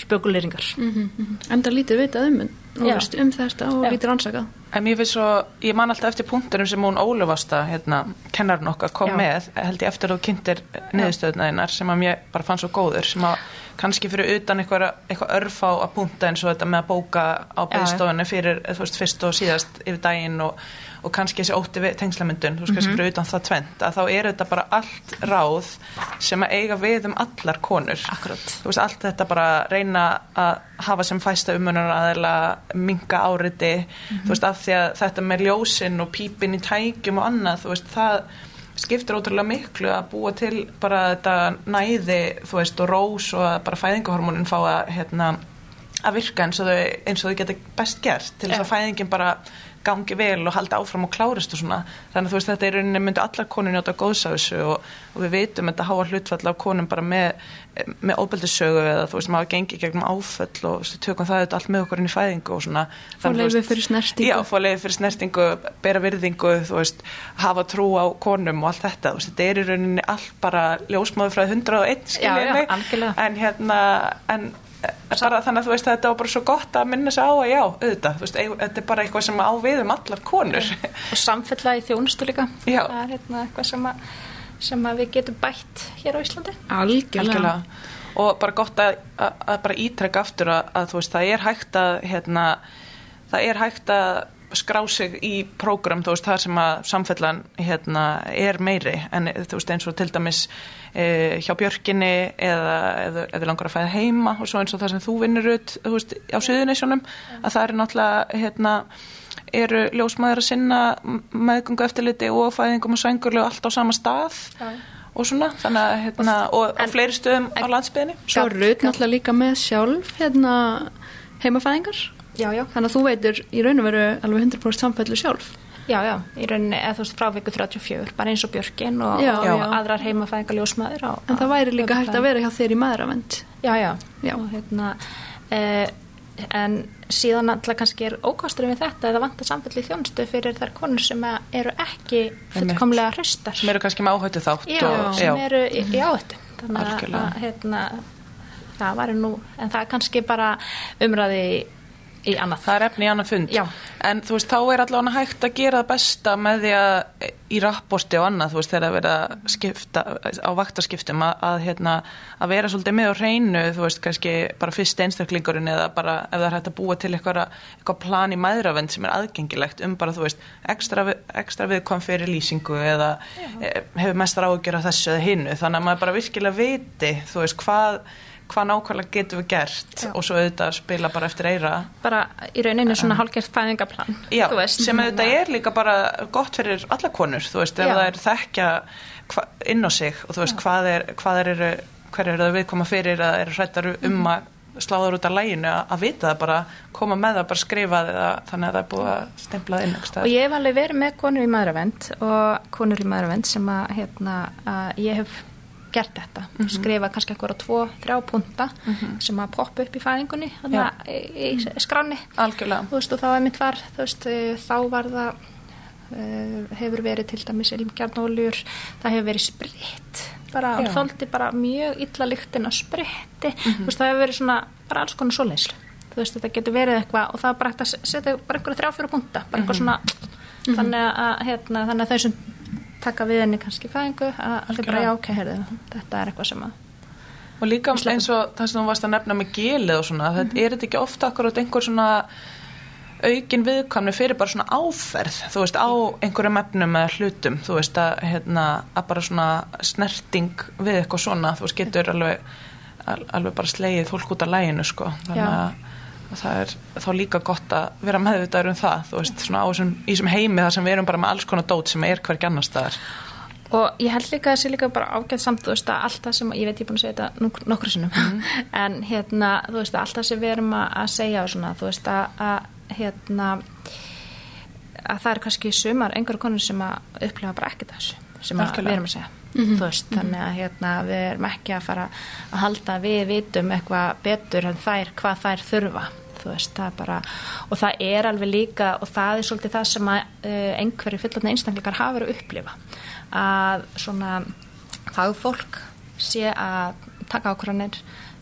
Speaker 4: spökulýringar mm
Speaker 3: -hmm. Enda lítið vitað um, um þetta og Já. lítið rannsakað
Speaker 2: En mér finnst svo, ég man alltaf eftir punktunum sem hún Ólufasta, hérna, kennarinn okkar kom Já. með, held ég eftir að þú kynntir niðurstöðnaðinnar sem að mér bara fann svo góður, sem að kannski fyrir utan eitthvað, eitthvað örf á að punta eins og þetta með að bóka á beðstofunni fyrir veist fyrst og síðast yfir daginn og, og kannski þessi ótti tengslamyndun þú veist kannski -hmm. fyrir utan það tvent að þá er þetta bara allt ráð sem að eiga við um allar konur
Speaker 4: Akkurat.
Speaker 2: þú veist allt þetta bara reyna að hafa sem fæsta umunar aðeila minga áriti mm -hmm. þú veist af því að þetta með ljósinn og pípinn í tækjum og annað þú veist það skiptir ótrúlega miklu að búa til bara þetta næði þú veist og rós og bara fæðingahormonin fá að, hérna, að virka eins og þau, eins og þau geta best gert til þess að fæðingin bara gangi vel og halda áfram og klárist og svona. Þannig að þú veist þetta er rauninni myndi allar konur njóta góðs af þessu og, og við veitum þetta háa hlutfall af konum bara með, með óbeldissögu eða þú veist maður gengi gegnum áföll og stu, tökum það þetta allt með okkur inn í fæðingu og svona.
Speaker 3: Fá leiði fyrir snertingu.
Speaker 2: Já, fá leiði fyrir snertingu, bera virðingu þú veist, hafa trú á konum og allt þetta, þú veist, þetta er í rauninni allt bara ljósmáðu frá 101 skiljið mig, en hérna en Bara, þannig að þú veist að þetta var bara svo gott að minna sig á að já, auðvitað, veist, þetta er bara eitthvað sem á við um allar konur.
Speaker 4: Og samfella í þjónustu líka. Já. það er hérna eitthvað sem, að, sem að við getum bætt hér á Íslandi.
Speaker 3: Algjörlega.
Speaker 2: Og bara gott að, að, að bara ítrekka aftur að þú veist það er hægt að hérna, það er hægt að skrá sig í prógram þú veist það sem að samfellan hérna, er meiri en þú veist eins og til dæmis e, hjá Björkinni eða eða langar að fæða heima og svo eins og það sem þú vinnur út þú veist á Suðunisjónum að það er náttúrulega hérna eru ljósmaður að sinna meðgöngu eftirliti og fæðingum og sængurlu allt á sama stað
Speaker 4: Já.
Speaker 2: og svona, þannig að hérna, og á fleiri stöðum á landsbyðinni
Speaker 3: Svo er Rut náttúrulega líka með sjálf hérna heimafæðingar?
Speaker 4: Já, já,
Speaker 3: þannig að þú veitur í raun og veru alveg 100% samfellu sjálf
Speaker 4: já, já, í rauninni eða þú veist frá viku 34, bara eins og Björkin og,
Speaker 3: Já,
Speaker 4: og
Speaker 3: já.
Speaker 4: aðrar heimafæðingar ljósmaður á,
Speaker 3: en það væri líka hægt að vera hjá þér í maðuravend.
Speaker 4: Já, já,
Speaker 3: Já.
Speaker 4: og hérna eh, en síðan alltaf kannski er ókosturinn við þetta eða vantar samfelli þjónustu fyrir þær konur sem eru ekki fullkomlega hraustar.
Speaker 2: Sem eru kannski með áhættu þátt
Speaker 4: já,
Speaker 2: og,
Speaker 4: sem eru í, í áhættu. Þannig að, hérna, það var nú en það er kannski bara umræði í, í annað.
Speaker 2: Það er efni í annan fund.
Speaker 4: Já.
Speaker 2: en þú veist, þá er allavega hægt að gera það besta með því að í rapporti og annað, þú veist, þegar að vera að skipta á vaktaskiptum að, að, hérna, að vera svolítið með á hreinu þú veist, kannski bara fyrst einstaklingurinn eða bara ef það er hægt að búa til eitthvað, eitthvað plan í maðuravend sem er aðgengilegt um bara, þú veist, ekstra, ekstra viðkvæm fyrir lýsingu eða eh, hefur mestar ágjör af þessu eða hinnu, þannig að maður bara virkilega viti, þú veist, hvað hvað nákvæmlega getum við gert
Speaker 4: Já.
Speaker 2: og svo auðvitað spila bara eftir eira
Speaker 4: bara í rauninni svona hálfgerð fæðingaplan
Speaker 2: Já, sem auðvitað er líka bara gott fyrir alla konur, þú veist, ef
Speaker 4: Já.
Speaker 2: það er þekkja inn á sig og þú veist, hvað er, hvað er, hver eru það viðkoma fyrir að eru hrættar um
Speaker 4: Mhm.
Speaker 2: að sláður út af læginu að, vita það bara, koma með það bara skrifa það þannig að það er búið að stempla inn
Speaker 4: og ég hef alveg verið með konur í maðuravend og konur í maðuravend sem að, hérna, að ég hef gert þetta, skrifa kannski eitthvað á tvo, þrjá punta sem að poppa upp í fæðingunni að í, í skráni veist og þá er mitt var veist, eh, þá var það uh, hefur verið til dæmis ilmgjarnóljur það hefur verið spritt. Bara,
Speaker 2: Já.
Speaker 4: þóldi bara mjög illa lyktin á spritti. Þú veist, það hefur verið svona bara alls konar veist, þetta getur verið eitthvað og það er bara hægt að setja bara einhverja þrjá fjóra punta bara eitthvað svona þannig, að, hérna, þannig að þau sem taka við henni kannski fæðingu að, þau bara já, ok, heyrðu, þetta er eitthvað sem að
Speaker 2: Og líka eins og það sem þú varst að nefna með gelið og svona, þetta er þetta ekki ofta akkurat einhver svona aukin viðkvæmni fyrir bara svona áferð, þú veist, á einhverjum efnum eða hlutum, þú veist, að, hérna, að bara svona snerting við eitthvað svona, þú veist, getur alveg, al- alveg bara slegið fólk út af læginu, sko, þannig að það er þá líka gott að vera meðvitaður um það, þú veist, svona á þessum, heimi þar sem við erum bara með alls konar dót sem er hvergi annar staðar.
Speaker 4: Og ég held líka að það sé líka bara ágætt samt, þú veist, að allt það sem, ég veit ég er búin að segja þetta nok nokkru sinnum, en hérna, þú veist, allt það sem við erum að, segja og svona, þú veist, að, að hérna, að það er kannski sumar einhverju konur sem að upplifa bara ekkert þessu, sem að við erum að segja. Þú veist, þannig að hérna, við erum ekki að fara að halda við vitum eitthvað betur en þær, hvað þær þurfa veist, það bara og það er alveg líka og það er svolítið það sem að uh, einhverju fullotna einstaklingar hafa verið að upplifa. Að svona fagfólk sé að taka ákvörðanir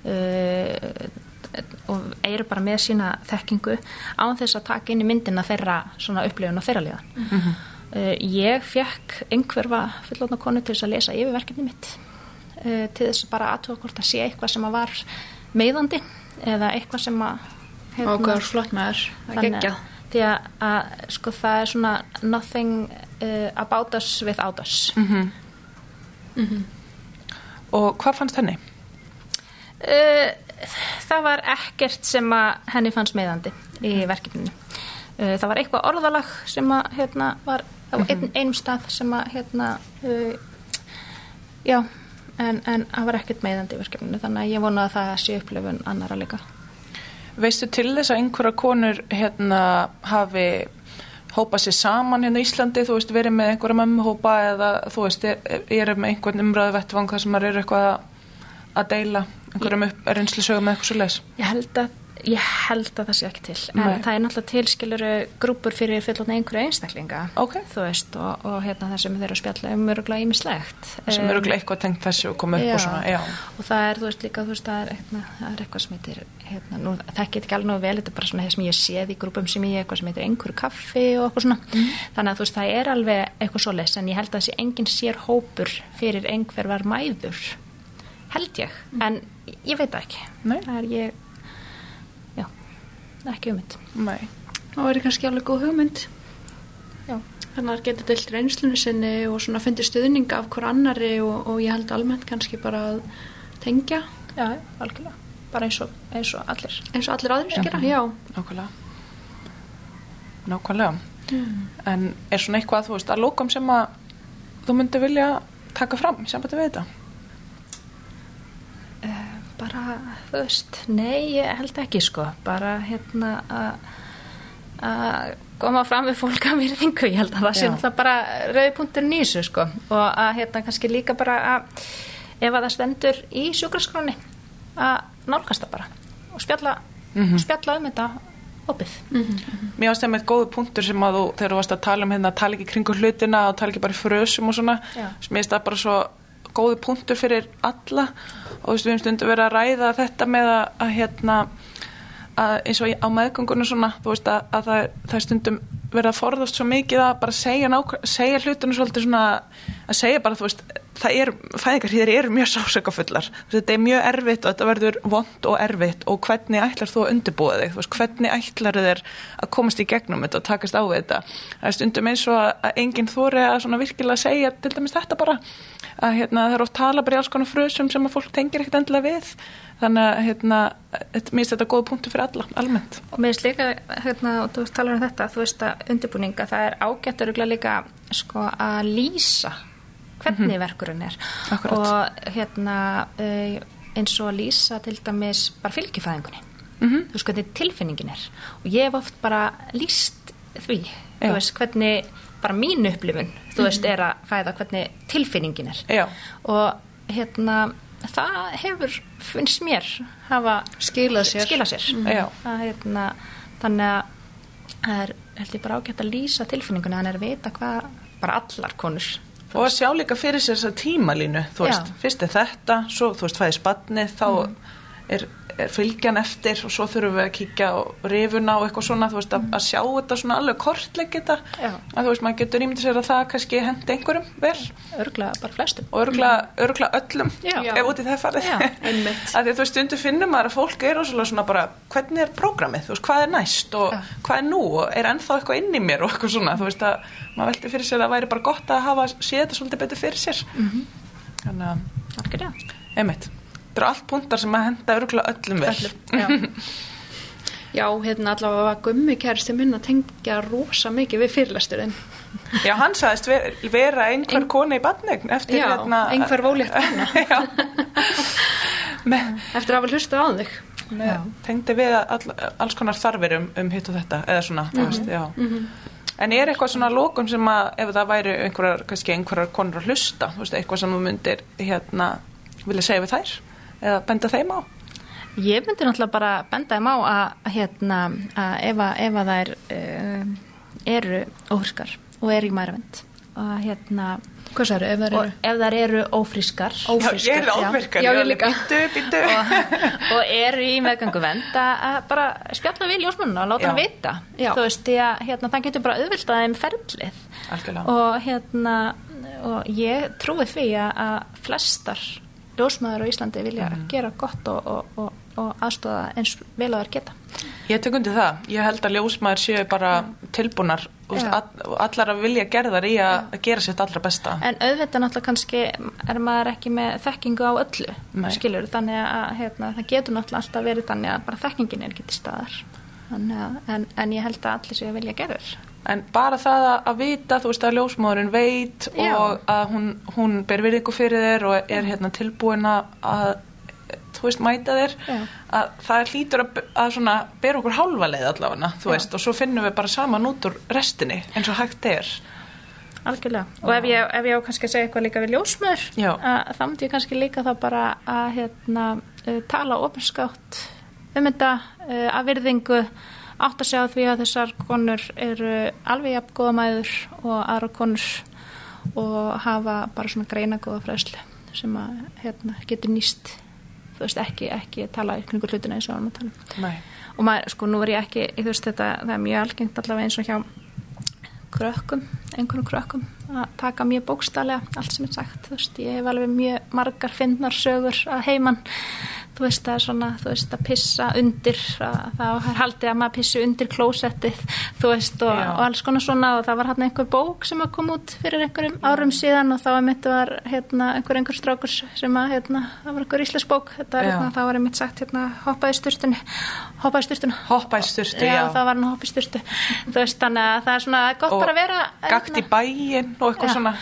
Speaker 4: uh, og eru bara með sína þekkingu án þess að taka inn í myndina þeirra svona upplifun og þeirra líðan uh, ég fekk einhverfa fullotna konu til þess að lesa yfir verkefni mitt uh, til þess bara aðtóða hvort að sé eitthvað sem að var meiðandi eða eitthvað sem að hérna,
Speaker 3: og hvað er flott að
Speaker 4: Þannig að- því að, að sko það er svona nothing uh, about us without us.
Speaker 2: Og hvað fannst henni?
Speaker 4: uh, það var ekkert sem að henni fannst meðandi í verkefninu. Uh, það var eitthvað orðalag sem að hérna var á ein, einum stað sem að hérna uh, já en, en það var ekkert meðandi í verkefninu þannig að ég vona að það sé upplifun annara líka
Speaker 2: Veistu til þess að einhverja konur hérna hafi hópað sér saman hérna í Íslandi, þú veist, verið með einhverja mömmuhópa eða þú veist, er, er með einhvern umræðu vettvang þar sem maður eru eitthvað að, deila einhverjum upp reynslusögum með eitthvað svo les.
Speaker 4: Ég held að, ég held að það sé ekki til en
Speaker 2: Nei.
Speaker 4: það er náttúrulega tilskiluru grúpur fyrir fullotna einhverju einstaklinga
Speaker 2: Ok.
Speaker 4: þú veist og, og hérna það sem þeir eru að spjalla um öruglega ímislegt
Speaker 2: sem eru eitthvað tengt þessu og koma upp og svona, já.
Speaker 4: og það er þú veist líka þú veist það er, hérna, það er eitthvað sem heitir hérna, nú, það get ekki alveg vel þetta er bara svona það sem ég séð í grúpum sem ég eitthvað sem heitir einhverju kaffi og eitthvað svona
Speaker 2: Mm.
Speaker 4: þannig að þú veist það er alveg eitthvað en ég held það ég, en ég veit það ekki.
Speaker 2: Nei.
Speaker 4: það er ég já, ekki um þetta
Speaker 2: Nei.
Speaker 3: það kannski alveg góð hugmynd.
Speaker 4: Já,
Speaker 3: þannig að það getur deilt reynslunni sinni og svona fyndi stuðning af hver annari og, og ég held almennt kannski bara að tengja.
Speaker 4: Já, algjörlega. Bara eins og, eins og allir.
Speaker 3: Eins og allir aðrir gera, já.
Speaker 2: Nákvæmlega. nákvæmlega. En er svona eitthvað þú veist að lókum sem að þú myndi vilja taka fram sem þetta við þetta
Speaker 4: bara, þú veist, nei, ég held ekki sko, bara hérna að að koma fram við fólk að virðingu, ég held að það sé náttúrulega bara rauði punktur nýsu sko. Og að hérna kannski líka bara að ef að það stendur í sjúkraskráni að nálgast það bara og spjalla, og spjalla um þetta opið.
Speaker 2: Mér varst það með góðu punktur sem að þú, þegar þú varst að tala um hérna, tala ekki kringu hlutina og tala ekki bara í frösum og svona, sem mér finnst það bara svo góðu punktur fyrir alla. Og þú veist, við höfum stundu verið að ræða þetta með að, að hérna, að eins og á meðgöngunum svona, þú veist, að, að það, það stundum verið að forðast svo mikið að bara segja, segja hlutinu svolítið svona, að segja bara, þú veist, það er, fæðingarhýðir eru mjög sásökafullar, þetta er mjög erfitt og þetta verður vond og erfitt og hvernig ætlar þú að undirbúa þig, veist, hvernig ætlar þér að komast í gegnum þetta og takast á þetta, það er stundum eins og að, enginn þóri að virkilega segja til dæmis þetta bara, að hérna það er oft tala bara í alls konar frösum sem að fólk tengir ekkert endilega við, þannig að hérna, mér finnst þetta góð punktu fyrir alla, almennt.
Speaker 4: Og mér finnst líka, hérna, og þú talar um þetta, þú veist að undirbúninga, það er ágætt sko að lýsa hvernig verkurinn er.
Speaker 2: Akkurat.
Speaker 4: Og hérna uh, eins og að lýsa til dæmis bara fylgjufæðingunni.
Speaker 2: Mm
Speaker 4: Þú veist hvernig tilfinningin er. Og ég hef oft bara lýst því,
Speaker 2: Já.
Speaker 4: þú veist hvernig bara mín upplifun, þú veist, er að fæða hvernig tilfinningin er.
Speaker 2: Já,
Speaker 4: Og hérna, það hefur, finnst mér, hafa
Speaker 3: Skilað sér.
Speaker 4: skilað sér.
Speaker 2: Já.
Speaker 4: Að, hérna, þannig að það er held ég bara ágætt að lýsa tilfinningunni þannig að vita hvað bara allar konur
Speaker 2: og að sjá líka fyrir sér þessa tímalínu þú
Speaker 4: Já.
Speaker 2: veist, fyrst er þetta svo þú veist, fæði spannið, þá er, er fylgjan eftir og svo þurfum við að kíkja á rifuna og eitthvað svona þú veist, að, að sjá þetta svona alveg kortleik þetta, að þú veist, maður getur ímyndið sér að það kannski hendi einhverjum vel.
Speaker 4: Örglega bara flestum.
Speaker 2: Og örgla, örgla öllum
Speaker 4: Já.
Speaker 2: ef út í það farið.
Speaker 4: Já,
Speaker 3: einmitt.
Speaker 2: að því þú veist, stundu finnum maður að fólk er rosalega svona bara, hvernig er prógramið, þú veist, hvað er næst og
Speaker 4: Já.
Speaker 2: hvað er nú? Og er ennþá eitthvað inn í mér og eitthvað svona, þú veist að maður velti fyrir sér að væri bara gott að hafa séð þetta svolítið betur fyrir sér. Þannig að,
Speaker 4: algjörlega.
Speaker 2: Einmitt þetta eru allt punktar sem að henda örgla öllum vel.
Speaker 4: Já.
Speaker 3: Já, hérna allavega var gummi kærasti minn að tengja rosa mikið við fyrirlesturinn.
Speaker 2: já, hann sagðist ver, vera einhver kona í badnegn eftir
Speaker 3: Já,
Speaker 2: hérna
Speaker 3: einhver
Speaker 2: með,
Speaker 3: Eftir að hafa hlusta á þig.
Speaker 2: tengdi við all, alls konar þarfir um, um hitt og þetta eða svona, þú veist, já. En er eitthvað svona lókum sem að ef það væri einhverjar, kannski einhverjar konur að hlusta, þú veist, eitthvað sem þú myndir hérna, vilja segja við þær eða benda þeim á?
Speaker 4: ég myndi náttúrulega bara benda þeim á að hérna að ef að, ef að þær uh, eru ófriskar og eru í mæravend og hérna
Speaker 3: Hvað særu, ef það
Speaker 4: og
Speaker 3: eru?
Speaker 4: ef þær eru ófrískar
Speaker 2: Já, ég er
Speaker 4: já.
Speaker 2: áverkar,
Speaker 3: Já, ég
Speaker 2: er
Speaker 3: líka.
Speaker 2: býtu, býtu.
Speaker 4: og, og eru í meðgangu vend að bara spjalla við ljósmannuna og láta
Speaker 2: Já.
Speaker 4: hann vita
Speaker 3: Já.
Speaker 4: þú veist, því að hérna, það getur bara auðvitað þeim ferlið
Speaker 2: Algjörlega.
Speaker 4: og hérna og ég trúi því að, að flestar ljósmaður á Íslandi vilja
Speaker 2: Mhm.
Speaker 4: gera gott og, og, og, og aðstóða eins vel að þær geta
Speaker 2: Ég tek undir það. Ég held að ljósmaður séu bara tilbúnar þú veist,
Speaker 4: Já.
Speaker 2: all, allar að vilja gerðar í að að gera sitt allra besta.
Speaker 4: en auðvitað náttúrulega kannski er maður ekki með þekkingu á öllu
Speaker 2: Nei.
Speaker 4: skilur, þannig að hérna, það getur náttúrulega alltaf verið þannig að bara þekkingin er ekki til staðar að, en, en ég held að allir séu að vilja gera þér
Speaker 2: En bara það að, vita, þú veist, að ljósmaðurinn veit
Speaker 4: Já.
Speaker 2: og að hún, hún ber virðingu fyrir þér og er hérna tilbúin að, þú veist, mæta þér
Speaker 4: Já.
Speaker 2: að það hlýtur að, að svona bera okkur hálfa leið allavega, þú
Speaker 4: Já.
Speaker 2: veist, og svo finnum við bara saman út úr restinni eins og hægt er.
Speaker 4: Algjörlega. Og ef ég, ef ég á kannski að segja eitthvað líka við að, þá myndi ég kannski líka þá bara að hérna, uh, tala opinskátt um þetta uh, að virðingu átt að segja því að þessar konur eru alveg jafn góða mæður og aðra konur og hafa bara svona greina góða fræðslu sem að hérna, getur nýst þú veist ekki, ekki tala kringu hlutina eins og varum að tala um
Speaker 2: Nei.
Speaker 4: og maður, sko, nú er ég ekki, þú veist þetta, það er mjög algengt allavega eins og hjá krökkum, einhverjum krökkum að taka mjög bókstallega allt sem er sagt, þú veist, ég hef alveg mjög margar finnar sögur að heiman, þú veist, það er svona, þú veist, að pissa undir, það er haldið að maður pissi undir klósettið, þú veist, og, og alls konar svona og það var hann einhver bók sem að kom út fyrir einhverjum árum síðan og þá var mitt var hérna, einhver einhver strákur sem að, hérna, það var einhver íslensk bók, þetta er hérna, það var einmitt sagt, hérna, hoppaði sturtunni, hoppaði sturtunni.
Speaker 2: Hoppa í styrtu,
Speaker 4: Já,
Speaker 2: já.
Speaker 4: það var hann hoppi styrtu, þú veist, þannig að það er svona gott
Speaker 2: Og
Speaker 4: bara að vera.
Speaker 2: Gakt í
Speaker 4: hérna,
Speaker 2: bæinn og eitthvað svona,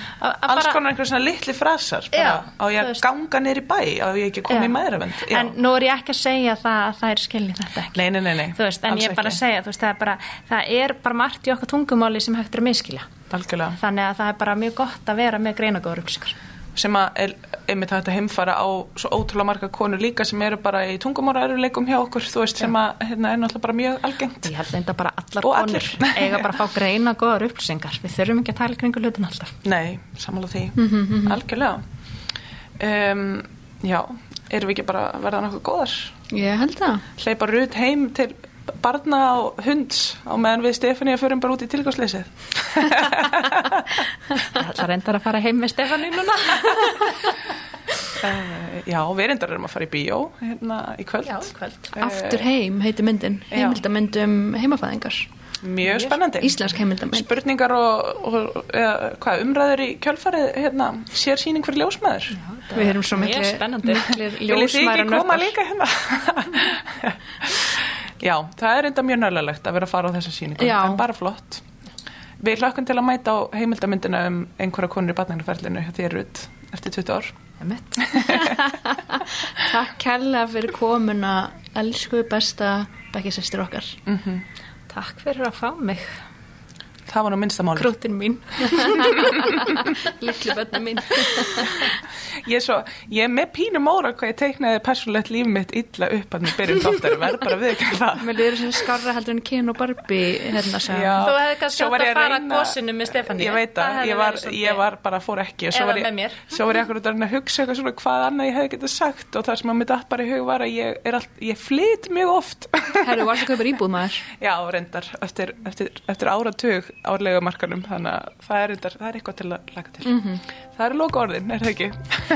Speaker 2: alls konar einhver svona litli frasar. Bara,
Speaker 4: Já,
Speaker 2: á ég að ganga í bæ, á ég ekki
Speaker 4: Já.
Speaker 2: í maðuravend.
Speaker 4: En nú er ég ekki að segja það að það er skilni þetta ekki.
Speaker 2: Nei, nei, nei,
Speaker 4: veist, en ég er bara að segja, veist, það er bara, það er bara margt í okkar tungumáli sem hægt er að miskilja.
Speaker 2: Algjörlega.
Speaker 4: Þannig að það er bara mjög gott að vera með greinagóður
Speaker 2: sem að er einmitt hægt að heimfara á svo ótrúlega marga konur líka sem eru bara í tungumóra eruleikum hjá okkur, þú veist, sem að hérna, er náttúrulega bara mjög algengt.
Speaker 4: Ég held enda bara allar
Speaker 2: Og
Speaker 4: konur
Speaker 2: allir.
Speaker 4: eiga bara að fá greinagóður upplýsingar. Við þurfum ekki að tala kringu hlutin alltaf.
Speaker 2: Nei, samanlega því,
Speaker 4: Mhm,
Speaker 2: algjörlega. Um, já, erum við ekki bara að verða nokkuð góðar?
Speaker 3: Ég held það.
Speaker 2: Hleypa rut heim til barna og hunds á meðan við Stefania förum bara út í tilgjóðsleysið.
Speaker 4: Það reyndar að fara heim með Stefáni núna.
Speaker 2: Uh, já, við reyndar erum að fara í bíó hérna í kvöld.
Speaker 4: Já, kvöld.
Speaker 3: Aftur heim heiti myndin.
Speaker 2: Já.
Speaker 3: Heimildamynd um heimafæðingar.
Speaker 2: Mjög spennandi.
Speaker 3: Íslensk heimildamynd.
Speaker 2: spurningar og, og eða, hvað, umræður í kjölfarið hérna, sér síning fyrir ljósmaður
Speaker 3: Við erum svo
Speaker 4: Mjög
Speaker 3: miklu,
Speaker 4: spennandi.
Speaker 3: miklir
Speaker 2: viljið þið ekki koma líka hérna já, það er enda mjög nörlulegt að vera að fara á þessa síningu
Speaker 3: Já.
Speaker 2: en bara flott við hlökkum til að mæta á heimildamyndina um einhverja konur í batnægnaferlinu hjá þér út eftir 20 ár.
Speaker 3: Takk kærlega fyrir komuna, elsku besta bekkisestir okkar.
Speaker 4: Takk fyrir að fá mig.
Speaker 2: það var nú minnsta máli
Speaker 4: Krútin mín.
Speaker 3: Littlu bönni mín.
Speaker 2: Ég er, svo, ég er með pínu móra hvað ég teiknaði persónlegt líf mitt illa upp að mér byrjum þáttar verð bara við ekki það
Speaker 3: Mér liður sem skarra heldur en Ken og Barbie hérna sem.
Speaker 4: Þú hefði kannski átt að fara
Speaker 2: reyna-
Speaker 4: gósinu með Stefáníu.
Speaker 2: Ég veit
Speaker 4: Það
Speaker 2: að, ég var, ég var bara fór ekki
Speaker 4: Eða
Speaker 2: var ég,
Speaker 4: með mér.
Speaker 2: svo var ég akkur að hugsa eitthvað svona hvað annað ég hefði getað sagt og það sem að mér datt bara í hug var að ég er allt, ég flyt mjög oft
Speaker 3: Herru, varst að kaupa íbúð maður?